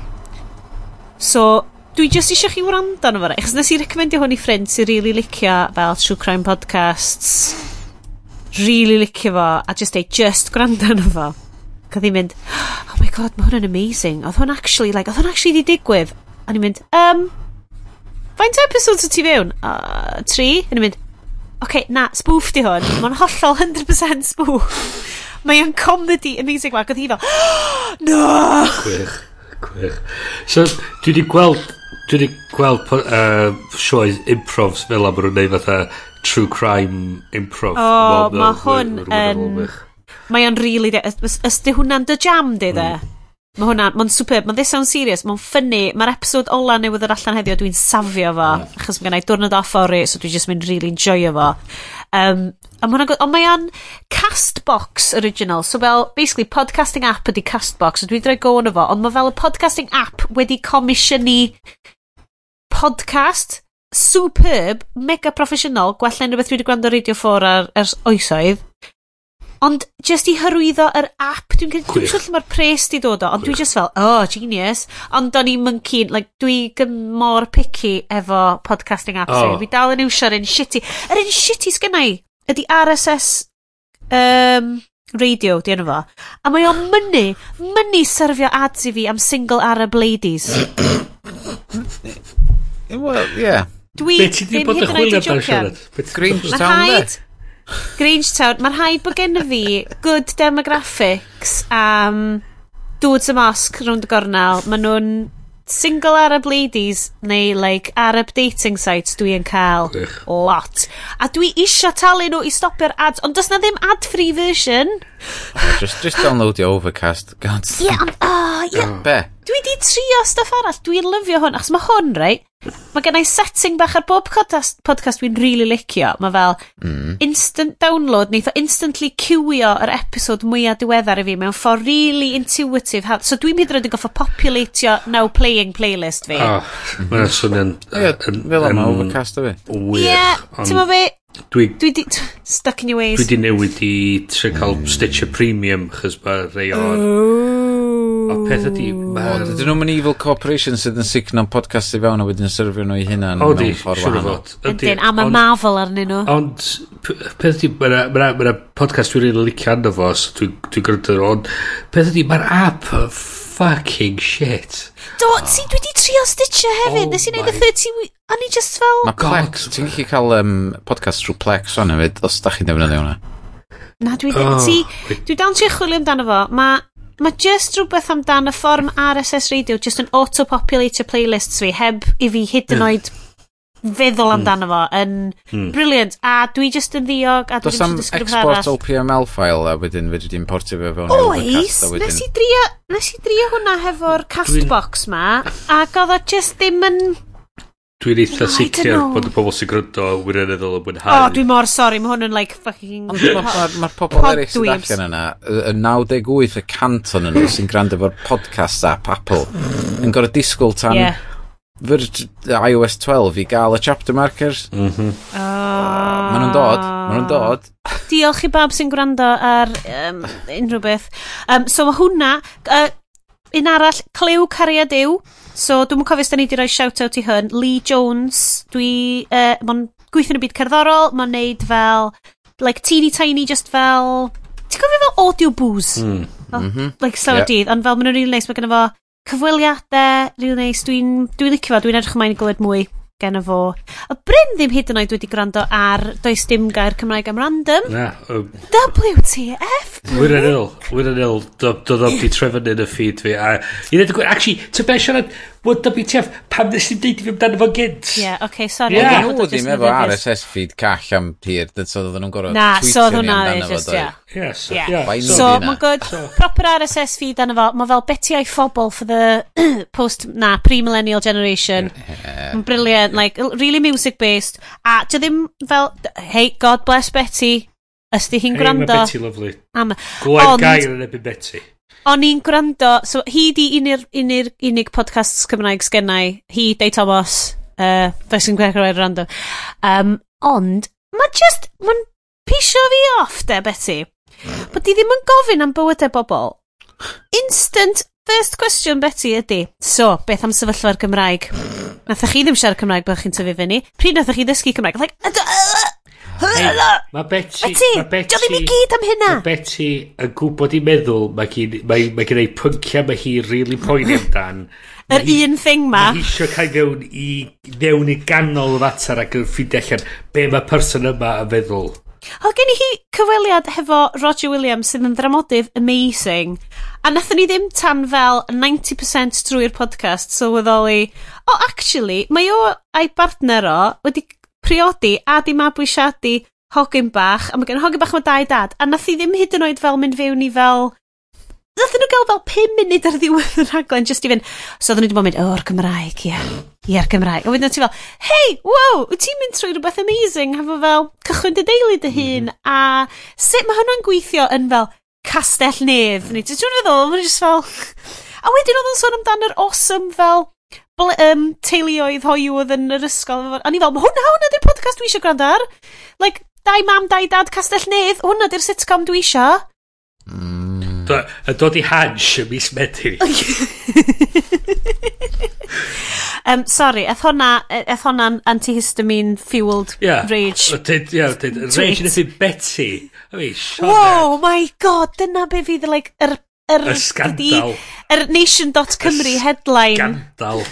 So, dwi jyst eisiau chi wrando arno fo, achos nes i recomendio hwn i ffrind sy'n really licio fel True Crime Podcasts. Really licio fo, a just ei just gwrando arno fo. Ca ddim mynd, oh my god, mae hwn yn amazing. Oedd hwn actually, like, oedd hwn actually di digwydd. A ni'n mynd, um, faint episodes o ti fewn? Uh, tri? Yn mynd, oce, okay, na, spoof di hwn. Mae'n hollol 100% spoof. Mae Mae'n comedy amazing ma, Oedd hi fel, oh, no! Gwych, gwych. So, dwi wedi gweld, dwi wedi gweld uh, sioes improvs fel am rwy'n neud fatha true crime improv. O, oh, mae hwn yn... Mae o'n rili... Really Ysdi hwnna'n dy jam, di, de? Mm. Mae hwnna, mae'n super, mae'n This sound Serious, mae'n ffynnu, mae'r episod ola newydd yr allan heddiw, dwi'n safio fo, mm. achos mae gennau diwrnod off fory, so dwi'n just mynd really enjoyo fo. Um, a ma ond mae o'n Castbox original, so fel, basically, podcasting app ydi Castbox, so dwi'n droi go yn fo, ond mae fel y podcasting app wedi comisiynu podcast, superb, mega professional, gwella unrhyw beth dwi wedi gwrando radio 4 ar, ers oesoedd, Ond just i hyrwyddo yr app, dwi'n dwi, dwi siŵr lle mae'r pres di dod o, ond dwi just fel, oh, genius. Ond do'n i'n monkey, like, dwi mor picky efo podcasting apps. Oh. Fi dal yn iwsio'r un shitty. Yr un shitty sgynna i ydy RSS um, radio, di enw fo. A mae o'n mynnu, mynnu syrfio ads i fi am single Arab ladies. Wel, yeah. Dwi ddim hyd yn oed i jwcian. Green Town, Grangetown, mae'n rhaid bod gen fi good demographics am um, dudes y mosg rhwng y gornel. Maen nhw'n single Arab ladies neu like Arab dating sites dwi yn cael Ech. lot a dwi isio talu nhw i stopio'r ads ond does na ddim ad free version oh, just, just download your overcast god yeah, um, oh, yeah. Be dwi di trio stuff arall dwi'n lyfio hwn achos mae hwn right mae gen i setting bach ar bob podcast, podcast dwi'n really licio. Mae fel mm. instant download, neith o instantly cywio yr episod mwyaf diweddar i fi mewn ffordd really intuitive. So dwi'n mynd rydyn goffo populatio now playing playlist fi. Oh, mae'n swnio'n... Fel yma, overcast o fi. Wych. Ie, ti'n fi, Dwi... Dwi di... Stuck in your ways. Dwi di newid i trio cael mm. Stitcher Premium, chys ba rei o'r... O peth ydi... O, dydyn nhw'n mynd evil corporation sydd yn signo'n podcast i fewn a wedyn syrfio nhw i hunan o, di, mewn ffordd wahanol. Ydyn, a mae Marvel arnyn nhw. Ond, peth ydi, mae'na podcast dwi'n rili'n licio arno fo, so dwi'n gwrando, ond peth ydi, mae'r app fucking shit. Do, ti, dwi di trio stitcher hefyd, oh nes i wneud y 30 week, o'n i just fel... Mae Plex, ti'n gallu cael um, podcast trwy Plex o'n hefyd, os da chi'n defnyddio hwnna. Na, dwi, oh. ti, dwi dal yn trio chwilio amdano fo, mae Mae just rhywbeth amdan y fform RSS Radio, just yn auto-populate playlists fi, heb i fi hyd yn hmm. oed feddwl hmm. amdano fo, yn mm. brilliant. A dwi just yn ddiog, a dwi dwi'n yn disgrifio arall. export OPML file, a wedyn fedri di'n portio fe fewn Oes, nes i drio, nes i drio hwnna hefo'r castbox ma, ac oedd o just ddim yn Dwi'n eitha sicr bod y pobl sy'n gryndo yn wirioneddol yn mwynhau. O, dwi mor sori, mae hwn yn like fucking... Mae'r ma pobl eraill sy'n allan yna, y 98 y cant o'n nhw sy'n gwrando efo'r podcast app Apple, yn gorau disgwyl tan yeah. iOS 12 i gael y chapter markers. Mm -hmm. oh. Ah, maen nhw'n dod, maen nhw'n dod. Diolch i bab sy'n gwrando ar um, unrhyw beth. Um, so mae hwnna, uh, un arall, Clyw Cariad Yw So, dwi'n mwyn cofio os da ni wedi rhoi shout-out i hyn. Lee Jones, dwi... Uh, Mae'n gweithio yn y byd cerddorol, mae'n neud fel... Like, teeny tiny, just fel... Ti'n cofio fel audio booze? Mm. Fel, mm -hmm. Like, slow yeah. dydd, ond fel maen nhw'n rili neis, mae gen fo cyfweliadau, rili neis. Dwi'n dwi licio fo, dwi'n edrych ymlaen i glywed mwy gen fo. Y Bryn ddim hyd yn oed wedi gwrando ar does dim gair Cymraeg am random. Na. Um, WTF? Wirionil. Wirionil. Dod o'n di trefyn yn y ffid fi. A, i ddweud, actually, ty be siarad, Wel, WTF, pam nes i'n deud i fi amdano fo gynt? Ie, yeah, oce, okay, sorry. Ie, yeah. nhw ddim efo RSS feed call am hir, dyd so oedden nhw'n gorfod Na, so oedd hwnna, just, ie. Yes, yeah. yeah. So, so mae'n good, proper RSS feed anna fo, mae fel beti o'i phobl for the post, na, pre-millennial generation. Mae'n brilliant, like, really music-based. A, dy ddim fel, hey, God bless Betty, ysdi hi'n gwrando. Hey, mae Betty lovely. Am, Glwy'r gair yn ebyn Betty. O'n i'n gwrando, so hi di unig, unig, unig podcasts Cymraeg sgennau, hi, Dei Thomas, uh, fe sy'n gwneud o'r rando. Um, ond, mae just, mae'n pisio fi off de, Betty. Bod di ddim yn gofyn am bywydau bobl. Instant first question, Betty, ydy. So, beth am sefyllfa'r Gymraeg? Nath chi ddim siarad Cymraeg bod chi'n tyfu fyny. Pryd nath chi ddysgu Cymraeg? Like, Mae Betty... A ti, diolch ddim i gyd am hynna. Mae Betty yn gwybod i meddwl mae gen mae, mae gen ei pyncia mae hi really poeni amdan. Yr un thing ma. Mae hi eisiau cael mewn i fewn i ganol y atar ac yn ffeindio allan be mae person yma yn feddwl. O, gen i hi cyfweliad hefo Roger Williams sydd yn dramodydd amazing. A nathon ni ddim tan fel 90% trwy'r podcast sylweddoli, so o, oh, actually, mae o a'i partner o wedi priodi a di mabwysiadu hogyn bach a mae gen hogyn bach mae dau dad a nath i ddim hyd yn oed fel mynd fewn i fel Nath nhw gael fel 5 munud ar ddiwedd y rhaglen just i fynd. So oedden nhw wedi bod yn mynd, o'r Gymraeg, ia. Ia'r Gymraeg. A wedyn ti fel, hei, wow, wyt ti'n mynd trwy rhywbeth amazing, hefo fel cychwyn dy deulu dy hun, mhm. a sut mae hwnna'n gweithio yn fel castell nef? Neu, ti'n siŵr feddwl, mae'n just fel... A wedyn oedd yn sôn amdano'r awesome fel um, teuluoedd hoiw oedd yn yr ysgol. A ni fel, ma hwnna, hwnna di'r podcast dwi eisiau gwrando ar. Like, dau mam, dau dad, castell nedd, hwnna di'r sitcom dwi eisiau. Mm. Do, dod i hans y mis Medi. um, sorry, eth hwnna, e, eth hwnna'n antihistamine fueled yeah. rage. Did, yeah, did, rage yn ethyn Betty. I mean, Whoa, that. my god, dyna be fydd like, yr er yr... Y scandal. Yr nation.cymru headline. Scandal.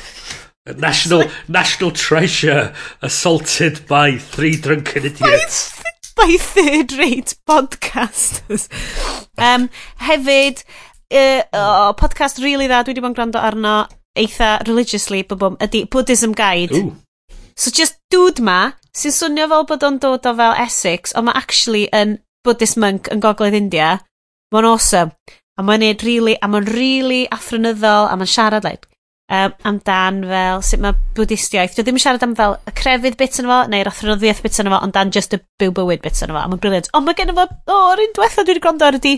National, national treasure assaulted by three drunken idiots. By, by third-rate podcasters. um, hefyd, uh, oh, podcast really dda, dwi wedi bod yn gwrando arno eitha religiously, bobom, ydy Buddhism Guide. Ooh. So just dude ma, sy'n swnio fel bod o'n dod o fel Essex, ond mae actually yn Buddhist monk yn Gogledd India. Mae'n awesome. A mae'n neud really, a mae'n really athronyddol, a mae'n siarad like, um, amdan fel sut mae bwdistiaeth. Dwi ddim yn siarad am fel y crefydd bit yn fo, neu'r athronyddwiaeth bit yn fo, ond dan just y byw bywyd bit yn fo. A mae'n briliant. Ond mae gen i fo, o, oh, un diwetha dwi wedi gwrando ar ydi,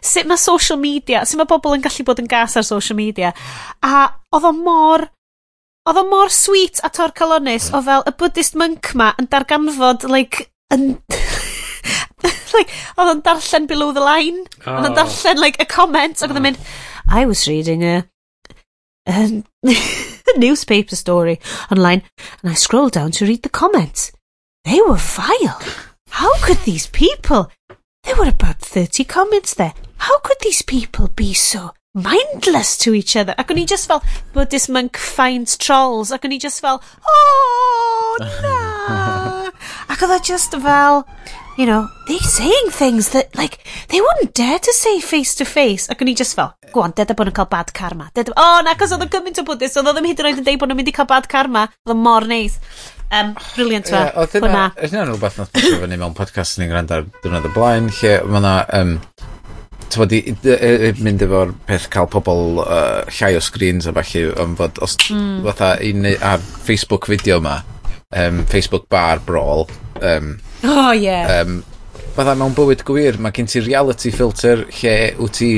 sut mae social media, sut mae pobl yn gallu bod yn gas ar social media. A oedd o mor, oedd o mor sweet a torcalonus o fel y Buddhist monk ma yn darganfod, like, yn, like, oedd o'n darllen below the line. Oh. Oedd o'n oh. darllen, like, a comment, ac oedd o'n mynd, I was reading a, a newspaper story online, and I scrolled down to read the comments. They were vile. How could these people... There were about 30 comments there. How could these people be so mindless to each other. Ac o'n i just fel, but this monk finds trolls. Ac o'n i just fel, oh, na. Ac oedd o just fel, you know, they're saying things that, like, they wouldn't dare to say face to face. Ac o'n i just fel, go on, deda bod yn cael bad karma. Deda, oh, na, cos oedd yn gymaint o bwdus, oedd ddim hyd yn oed yn deud bod nhw'n mynd i cael bad karma. Oedd mor neis. Um, briliant fe, Oedd hwnna. Oedd hynna'n rhywbeth nath bod fyny mewn podcast ni'n gwrando ar dwrnod y blaen, lle mae yna, um, tywod, mynd efo'r peth cael pobl uh, llai o screens a falle, um, fod, os, mm. fatha, un ar Facebook fideo yma, um, Facebook bar brawl, um, Oh. Yeah. Um, Fydda mewn bywyd gwir, mae gen ti reality filter lle wyt ti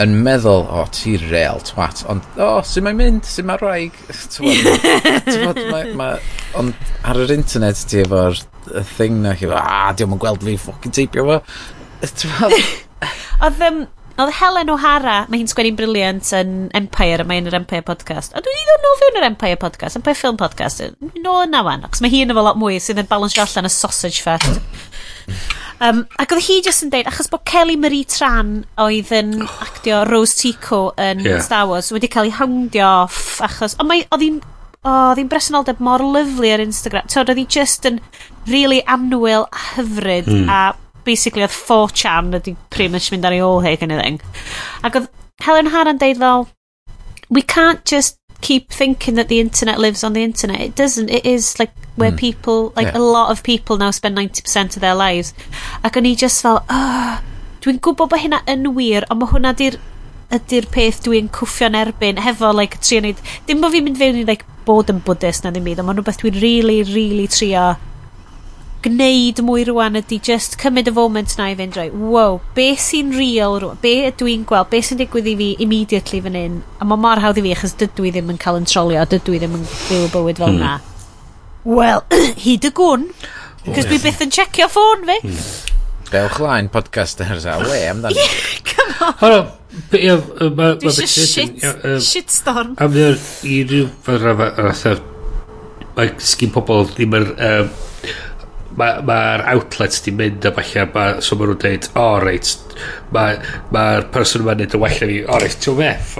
yn meddwl, o, oh, ti real twat, ond, o, oh, sy'n mae'n mynd, sy'n mae'n rhaeg, ti'n ond ar yr internet ti efo'r thing na, chi, a, diolch yn gweld fi, ffocin teipio fo, ti'n Oedd, um, Oedd Helen O'Hara, mae hi'n sgwenni'n briliant yn Empire, mae hi'n yr Empire podcast. A dwi'n ddod nôl fewn yr Empire podcast, Empire Film Podcast. No yna wan, achos mae hi yn efo lot mwy sydd yn balansio allan y sausage fest. Um, ac oedd hi jyst yn deud, achos bod Kelly Marie Tran oedd yn actio Rose Tico yn yeah. Star Wars wedi cael ei houndio off achos... Ond mae, oedd hi'n oh, oedd hi'n bresenoldeb mor lyflu ar Instagram. Tod, oedd hi just yn really annwyl a hyfryd mm. a basically oedd 4chan ydi pretty much mynd ar ei ôl heg yn y. Ac oedd Helen Haran deud fel, we can't just keep thinking that the internet lives on the internet. It doesn't. It is like where mm. people, like yeah. a lot of people now spend 90% of their lives. Ac o'n i just fel, oh, dwi'n gwybod bod hynna yn wir, ond mae hwnna di'r ydy'r peth dwi'n cwffio'n erbyn hefo like trio neud dim bod fi'n mynd fewn i like bod yn Buddhist na ddim byd ond mae'n rhywbeth dwi'n really really trio gwneud mwy rwan ydy just cymryd y foment na i fynd roi, wow, be sy'n real rwan, be ydw i'n gweld, be sy'n digwydd i fi immediately fan hyn, a mae mor hawdd i fi achos dydw i ddim yn cael yn trolio, dydw i ddim yn byw y bywyd fel hmm. yna. Wel, hyd y gwn, cos dwi byth yn checio ffôn fi. Mm. Dewch lain podcasters a we amdano. Yeah, come on. Hwna, Ie, mae... Dwi eisiau shit, shitstorm. A mae i ryw fath rhaid, mae sgyn pobl ddim yr mae'r ma, ma outlets di mynd a falle ma, so maen nhw'n dweud o oh, reit mae'r ma person yma'n neud y well na fi. O reit ti'n meth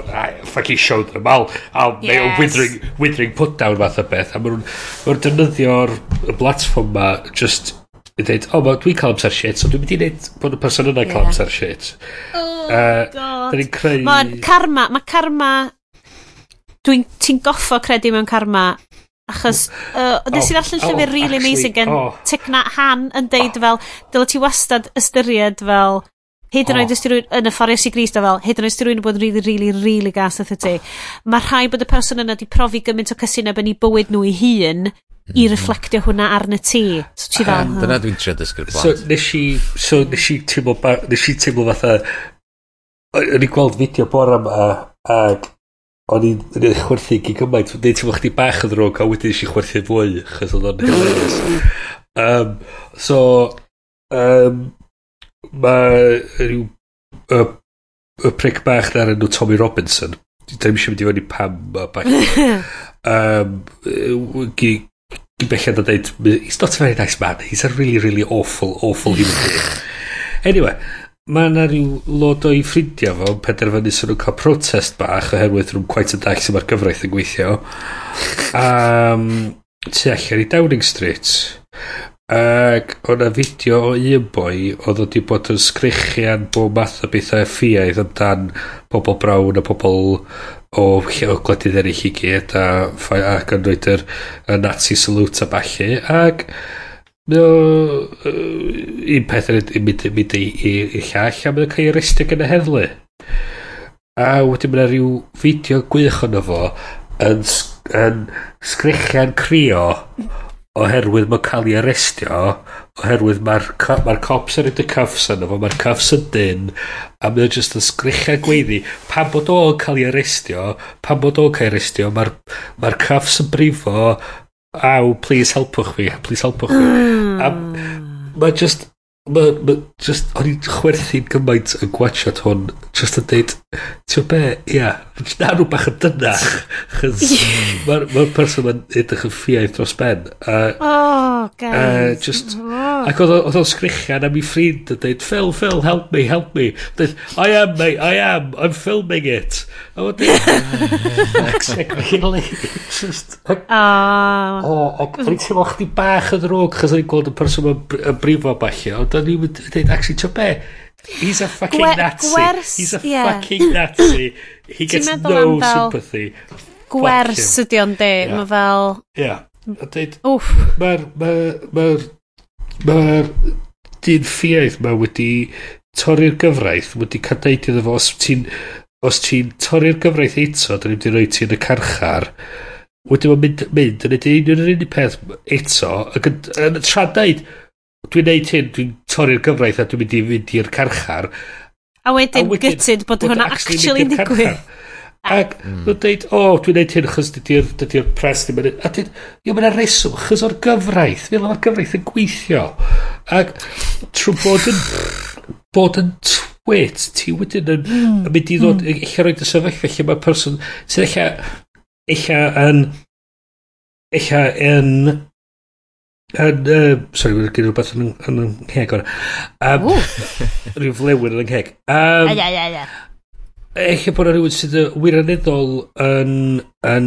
fucking show them I'll, I'll yes. mae withering, withering put down fath o beth a maen nhw'n ma nhw defnyddio'r platform ma just i dweud o oh, ma dwi'n cael amser shit so dwi'n mynd i wneud bod y person yna'n yeah. cael amser shit. Oh uh, god. creu... mae'n karma mae karma dwi'n ti'n goffo credu mewn karma Achos, uh, nes i oh. ddarllen oh, llyfr oh, really actually, amazing gen oh. Tigna Han yn deud fel, dyle ti wastad ystyried fel, hyd yn oed oh. ysdi rwy'n, yn y ffordd sy'n grist o fel, hyd yn oed ysdi rwy'n bod yn really, really, really gas at y ti. Mae rhai bod y person yna di profi gymaint o cysineb yn ei bywyd nhw i hun, i mhm. reflectio hwnna arna ti. So ti fel... Um, dyna dwi'n trio dysgu'r blant. So nes i, so nes i teimlo, nes i teimlo fatha, o'n i gweld fideo bore yma, ac o'n i'n chwerthu gig gymaint. Neu ti'n chdi bach yn ddrwg, a wedyn eisiau chwerthu fwy, chys oedd o'n mm. hilarious. um, so, um, mae rhyw y, y pric bach na'r enw Tommy Robinson. Dwi'n eisiau mynd i fyny pam mae bach. um, Gyd bellad a dweud, he's not a very nice man, he's a really, really awful, awful human being. Anyway, Mae yna rhyw lot o'i ffrindiau fo yn penderfynu sy'n nhw'n cael protest bach oherwydd rhyw'n quite yn dach sy'n ma'r gyfraith yn gweithio. um, tu allan i Downing Street. Ac o'na fideo o un boi oedd wedi bod yn sgrichian bob math o bethau ffiaidd amdan pobl brawn a pobl o, o gwledydd eraill i gyd a, ac yn rhoi'r nazi salute a balli. Ac Mae o... Yy, un peth yn mynd, mynd i, i, i llall a mae o'n cael ei arestio gan y heddlu. A wedyn mae yna rhyw fideo gwych ono fo yn, yn sgrichian crio oherwydd mae'n cael ei arestio oherwydd mae'r ma cops yn y cuffs yna fo, mae'r cuffs yn dyn a mae o'n just yn sgrichau gweiddi pan bod o'n cael ei arestio pan bod o'n cael ei arestio mae'r mae cuffs yn brifo aw please helpwch fi please helpwch fi mm. a mae just mae ma just o'n i'n chwerthu'n gymaint yn gwachod hwn just yn deud ti'n be ia na nhw bach yn dynach chys mae'r ma, person yn edrych yn ffiaeth dros ben a uh, oh, guys. uh, just oh. Ac oedd o- oedd o'n sgrichian am ei ffrind yn dweud, Phil, Phil, help me, help me. Dweud, I am, mate, I am, I'm filming it. A oedd Exactly. Just, ac- A... o, ac o'n i'n teimlo chdi bach yn drwg, chos o'n i'n gweld y person yn br- yn brifo falle, ond o'n i'n dweud, actually, ti'n be? He's a fucking Gwer- Nazi. gwers- He's a ie. fucking Nazi. He gets meddwl no am fel- sympathy. Gwers ydi o'n de, Ie. Mae fel... Yeah. A dweud, Wff. mae'r ma, ma, Mae'r dyn ffiaeth ma wedi torri'r gyfraith, wedi cadeud iddo fo, os ti'n os ti'n torri'r gyfraith eto, dyn ni wedi rhoi ti yn y carchar, wedi bod mynd, mynd yn edrych yn yr unig peth eto, ac yn, yn tra dweud, dwi'n neud hyn, dwi'n torri'r gyfraith a dwi'n mynd i fynd i'r carchar. A wedyn, a wedyn gytid bod hwnna actually yn digwydd. Ac mm. nhw'n dweud, o, oh, dwi'n neud hyn achos dydy'r dydy pres ddim yn... A dweud, yw, mae'n reswm, achos o'r gyfraith. Fel mae'r gyfraith yn gweithio. Ac trwy bod yn, bod yn twit, ti wedyn yn, mm. yn mynd i ddod, mm. eich roed y sefyllfa lle mae person sydd eich eich yn eich yn yn, uh, sorry, mae'n gen i rhywbeth yn, yn, yn ngheg o'r. Um, Rhyw flewyr yn yng ngheg. Um, ai, ai, ai, ai. Eich bod yna rhywun sydd yy wirioneddol yn, yn,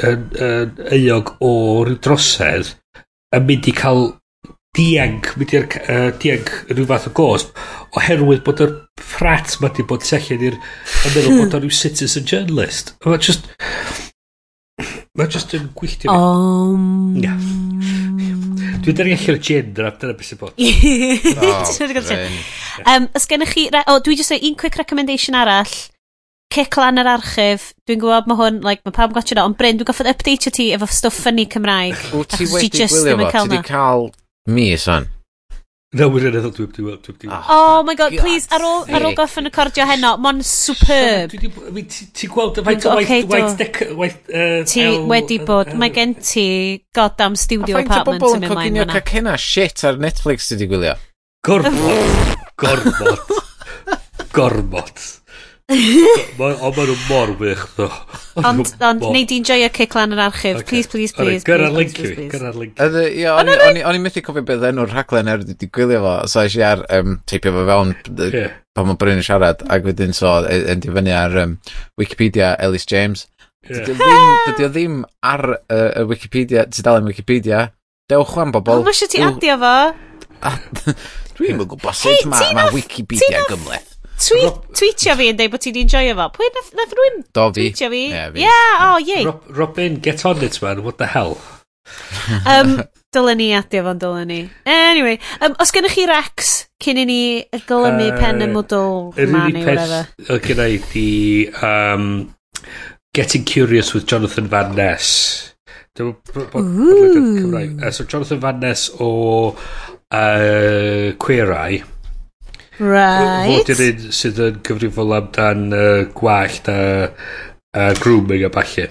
yn, yn, euog o ryw drosedd yn mynd i cael dianc, mynd i'r uh, dianc rhyw fath o gosb, oherwydd bod yr ffrat ma di bod tu allan i'r yn meddwl hmm. bod o'n rhyw citizen journalist. Mae just... Mae just yn gwylltio ni. Um... Yeah. Dwi'n dweud allan o gender, dyna beth sy'n bod. Dwi'n dweud allan o gender. Oh, Ys gennych chi... O, dwi dweud un quick recommendation arall cic lan yr archif. Dwi'n gwybod mae hwn, like, mae pawb yn gotio o, ond Bryn, dwi'n goffod update ti efo stwff ffynnu Cymraeg. Wyt ti achos wedi just ddim gwylio yn fo? Ti cael na. wedi cael mis o'n? Na, wir yn eddol, dwi dwi'n weld, dwi. Oh my god, please, ar ôl, ar ôl goffin y cordio heno, mo'n superb. Dwi 'di bo- mi- ti- Ti'n gweld y faint o Dwi'n- waith, waith, do. dec- waith, yy, Ti el- wedi bod, mae gen ti goddamn A studio faint o apartment bobl yn yn mynd coginio mlaen fyna. cacenna shit ar Netflix ti di gwylio? Gormod. Gormod. Gormod. Ond maen nhw mor wych, ddo. Ond, ond, neud i'n joio cic lan yr archif. Okay. Please, please, please. Gyrra'r linc i fi, gyrra'r link. Ydy, linc. O'n i'n methu cofio beth enw'r rhaglen er wedi gwylio fo, so eisiau ar um, teipio fo fewn yeah. pan mae bryn yn siarad, ac wedyn so, e- yn difynnu ar um, Wikipedia Ellis James. Yeah. Dydy o ddim ar uh, Wikipedia, tudalen Wikipedia. Dewch am bobl. Mae eisiau ti adio fo. Dwi'n mynd gwybod sut mae Wikipedia gymleth. Twi Rob... Twitio fi yn dweud bod ti di enjoyo fo. Pwy nath, nath rwy'n twitio fi? Yeah, fi. yeah, oh, yei. Rob, Robin, get on it, man. What the hell? um, dylen ni adio fo'n dylen ni. Anyway, um, os gennych chi Rex cyn i ni glymu uh, pen y mwdl man neu whatever. Yr unig peth gyda i di um, Getting Curious with Jonathan Van Ness. Dwi'n bod yn Cymraeg. Uh, So Jonathan Van Ness o uh, Queer Eye Right. Fod yn un sydd yn gyfrifol amdan uh, gwallt a, a grooming a falle.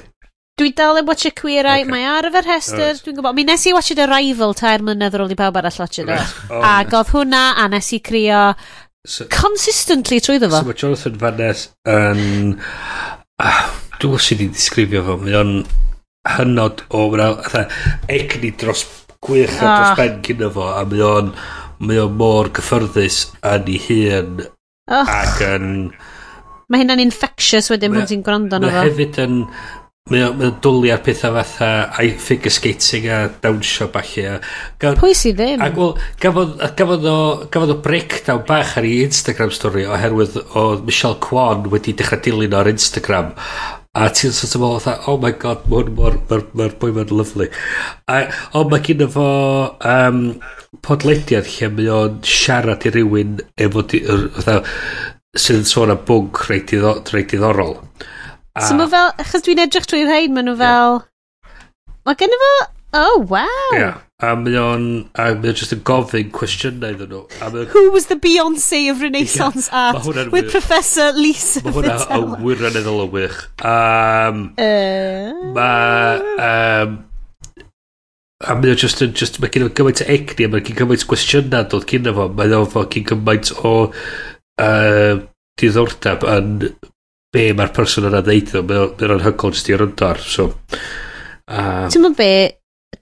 Dwi dal yn watch y Queer Eye, okay. mae ar y fer rhestr, right. dwi'n gwybod. Mi nes i watch it Arrival tair mlynedd ar ôl i bawb arall watch it. Right. Oh. a godd hwnna, a nes i crio so, consistently trwy ddefo. So mae Jonathan Van Ness yn... Ah, dwi'n gwybod sydd i disgrifio fo, mae o'n hynod o... Mae'n egni dros gwych a dros ah. ben gyda fo, a mae o'n mae o mor cyffyrddus yn ei hun oh. ac yn mae hynna'n infectious wedyn pan ti'n gwrando na fo mae hefyd yn mae o, o dwlu ar pethau fatha a'i figure skating a dawnsio falle pwy sydd ddim ac wel gafodd, gafodd, o, gafodd o breakdown bach ar ei Instagram story oherwydd o Michelle Kwan wedi dechrau dilyn o'r Instagram A ti'n sort of meddwl fatha, oh my god, mae'r hwn mor, mae'r ma boi mae'n lyflu. A, o, mae gyda fo um, podlediad lle mae o'n siarad i rywun efo, fatha, sydd yn sôn am bwnc reit diddorol. A, so mae fel, achos dwi'n edrych trwy'r rhain, maen nhw fel, yeah. mae gen i fo, oh wow. Yeah a mae o'n a mae o'n just yn gofyn cwestiynau iddyn nhw a mae Who was the Beyoncé of Renaissance yeah, Art with wych. Professor Lisa Mae hwnna yn wirioneddol o wych. Um, uh... Mae um, a mae o'n just yn just, mae gen i gymaint o egni a mae gen gymaint o gwestiynau dod cyn fo. Mae o'n fo gen gymaint o uh, diddordeb yn be mae'r person yna ddeud mae o'n hygol jyst i ar. so, uh, Ti'n mynd be?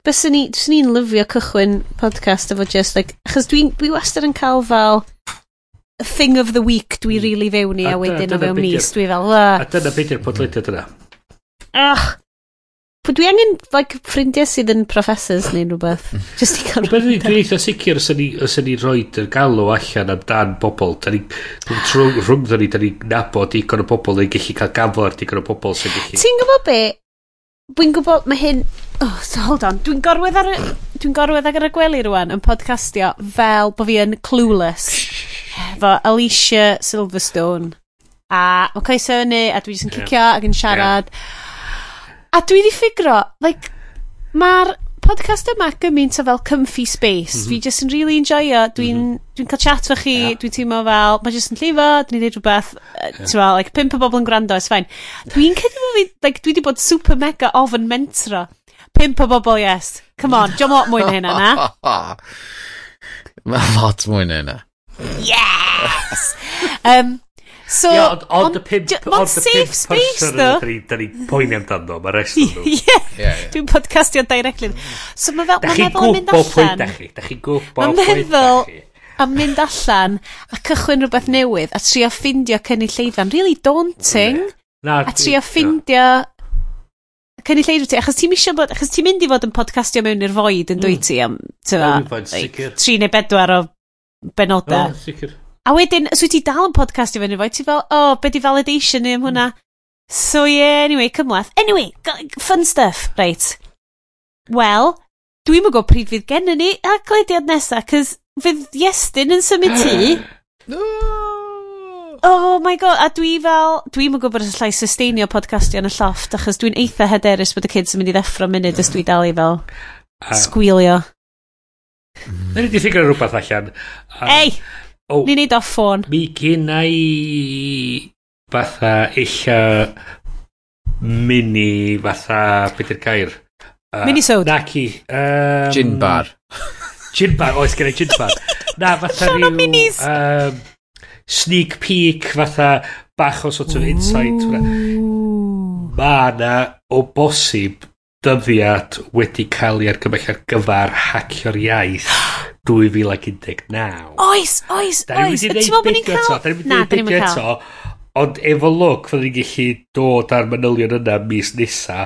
byswn ni, byswn ni'n lyfio cychwyn podcast efo just like, achos dwi'n, dwi wastad yn cael fel thing of the week dwi mm. rili really fewn i a, a wedyn o fewn mis dwi fel uh. a dyna beth yw'r podlediad yna? Ach dwi angen like, ffrindiau sydd yn professors neu rhywbeth just i cael rhywbeth. dwi'n eitha sicr os ydyn ni rhoi yr galw allan amdan bobl da ni rhwng dda ni da ni nabod digon o bobl yn gallu cael gafod digon o bobl sy'n gallu ti'n gwybod be? Dwi'n gwybod, mae hyn... Oh, so hold on. Dwi'n gorwedd ar y... Dwi'n gorwedd ar y gwely rwan yn podcastio fel bod fi yn Clueless. Efo Alicia Silverstone. A mae coesau fyny, a dwi jyst yn cicio ac yn siarad. A dwi wedi ffigro, like, mae'r podcast yma gymaint o fel comfy space. Mm -hmm. Fi mhm. jyst yn really enjoyo. Dwi'n mm -hmm dwi'n cael chat fo chi, yeah. dwi'n teimlo fel, mae jyst yn llifo, dwi'n neud rhywbeth, yeah. ti'n fel, like, pimp o bobl yn gwrando, it's fine. Dwi'n cedi fo fi, like, dwi wedi bod super mega ofyn mentro. Pimp o bobl, yes. Come on, diolch lot mwy na hynna, na? Mae lot mwy na hynna. Yes! um, So, yeah, ond y pimp, ond y pimp person yna, da ni poeni amdano, mae'r rest o'n nhw. Ie, dwi'n podcastio directly. So, mae fel, mae'n meddwl yn mynd allan. Da chi'n gwybod pwynt da chi, da chi'n gwybod pwynt da chi a mynd allan a cychwyn rhywbeth newydd a trio ffindio cynulleidfa'n really daunting. Na, a trio ffindio cynulleidfa ti, achos ti'n isio bod, achos ti'n mynd i fod yn podcastio mewn i'r foed yn dwi ti am, tyfa, tri neu bedwar o benodau. Oh, sicr. A wedyn, os wyt ti dal yn podcastio mewn i'r foed ti fel, oh, be di validation ni am hwnna? So yeah, anyway, cymlaeth. Anyway, fun stuff, right. Wel, dwi'n mwyn gwybod pryd fydd gen i ni a glediad nesaf, cys fydd Iestyn yn symud ti. oh my god, a dwi fel, dwi'n yn gwybod os allai sustainio podcastio yn y lloft, achos dwi'n eitha hyderus bod y kids yn mynd i ddeffro munud os dwi dal i fel sgwilio. Nid i ffigur rhywbeth allan. Um, Ei! Oh, Ni'n neud off ffôn. Mi gynna i fatha illa mini fatha, beth yw'r gair? Uh, Mini sod. Naci. Um, Gin bar. Gin bar, oes gen i gin bar. Na, fatha rhyw... minis. Um, sneak peek, fatha bach o sort of insight. Ma na o bosib dyddiad wedi cael ei argymell ar gyfer hacio'r iaith 2019. Oes, oes, oes. Ti'n meddwl bod ni'n cael... Na, dyn ni'n cael. Ond efo look, fydden ni'n gallu dod ar manylion yna mis nesa.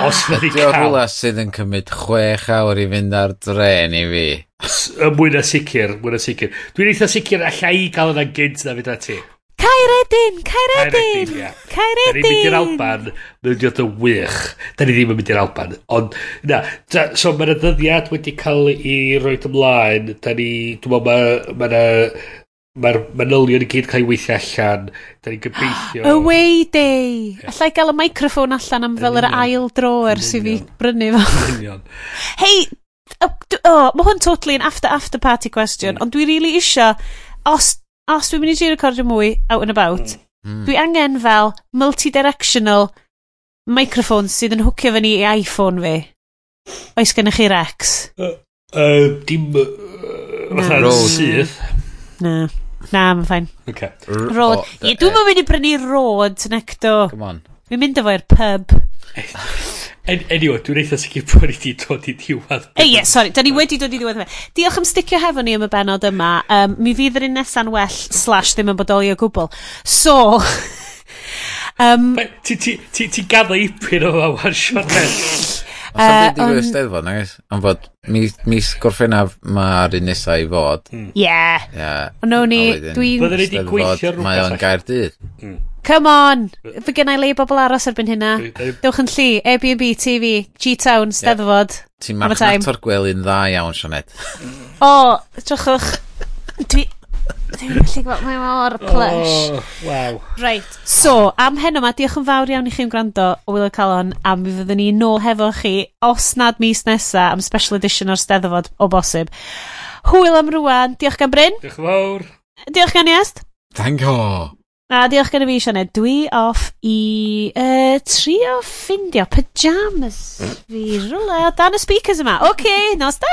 Os fydden ni'n cael... rhywle sydd yn cymryd chwech awr i fynd ar dren i fi. Y mwy na sicr, mwy na sicr. Dwi'n eitha sicr allai i gael yna gynt na fydd ti. Cairedin, Cairedin, Cairedin. Da ni'n mynd i'r Alban, mae'n dod yn wych. Da ni ddim yn mynd i'r Alban. Ond, na, da, so mae'r dyddiad wedi cael ei roed ymlaen. Da ni, dwi'n meddwl, mae'na ma Mae'r manylion i gyd cael ei weithio allan. Da ni'n gobeithio... Away day! Yeah. Alla i gael y microffon allan am fel yr ail droer sydd fi brynu fo. Union. Hei! Oh, oh, mae hwn totally yn after after party question, mm. ond dwi really isio, os, os dwi'n mynd i ti recordio mwy out and about, mm. mm. dwi angen fel multi-directional microphone sydd yn hwcio fy ni i iPhone fi. Oes gennych chi Rex? Uh, uh, dim... Uh, Fatha'n syth. Na. Na, mae'n ffain. Okay. Rod. Oh, Ie, eh, dwi'n eh. mynd i brynu rod necto. Come on. Fi'n mynd efo'r pub. anyway, dwi'n eitha sicr bod eh, ni wedi dod i diwedd. Ei, ie, sorry, da ni wedi dod i diwedd. Diolch am sticio hefo ni am y benod yma. Um, mi fydd yr un nesa'n well slash ddim yn bodoli o gwbl. So... um, Ti'n ti, ti, ti gaddo ipyn o fa, one shot Os ydy'n Eisteddfod, nagos? Ond bod mis, mis gorffennaf mae'r un nesaf i fod. Hmm. Ie. Mm. Yeah. Yeah. Ond o'n i, dwi'n... Byddwn i wedi gweithio rhywbeth. Mae o'n gair dydd. Hmm. Come on! Fy gennau le bobl aros erbyn hynna. Dewch yn lli, Airbnb, TV, G-Town, Steddfod. Yeah. Ti'n marchnad o'r gwely'n dda iawn, Sionet. o, trwchwch. Dwi... Dwi'n gallu gweld, mae mor plush. Oh, wow. Right, so, am heno ma, diolch yn fawr iawn i chi'n gwrando o Willow Calon, a mi fyddwn ni nôl hefo chi, os nad mis nesa, am special edition o'r Steddfod o bosib. Hwyl am rwan, diolch gan Bryn. Diolch yn fawr. Diolch gan Iest. Thank you. A diolch gen i fi, Sianed. Dwi off i uh, trio ffindio pyjamas fi rwle o dan y speakers yma. Oce, okay, nos da!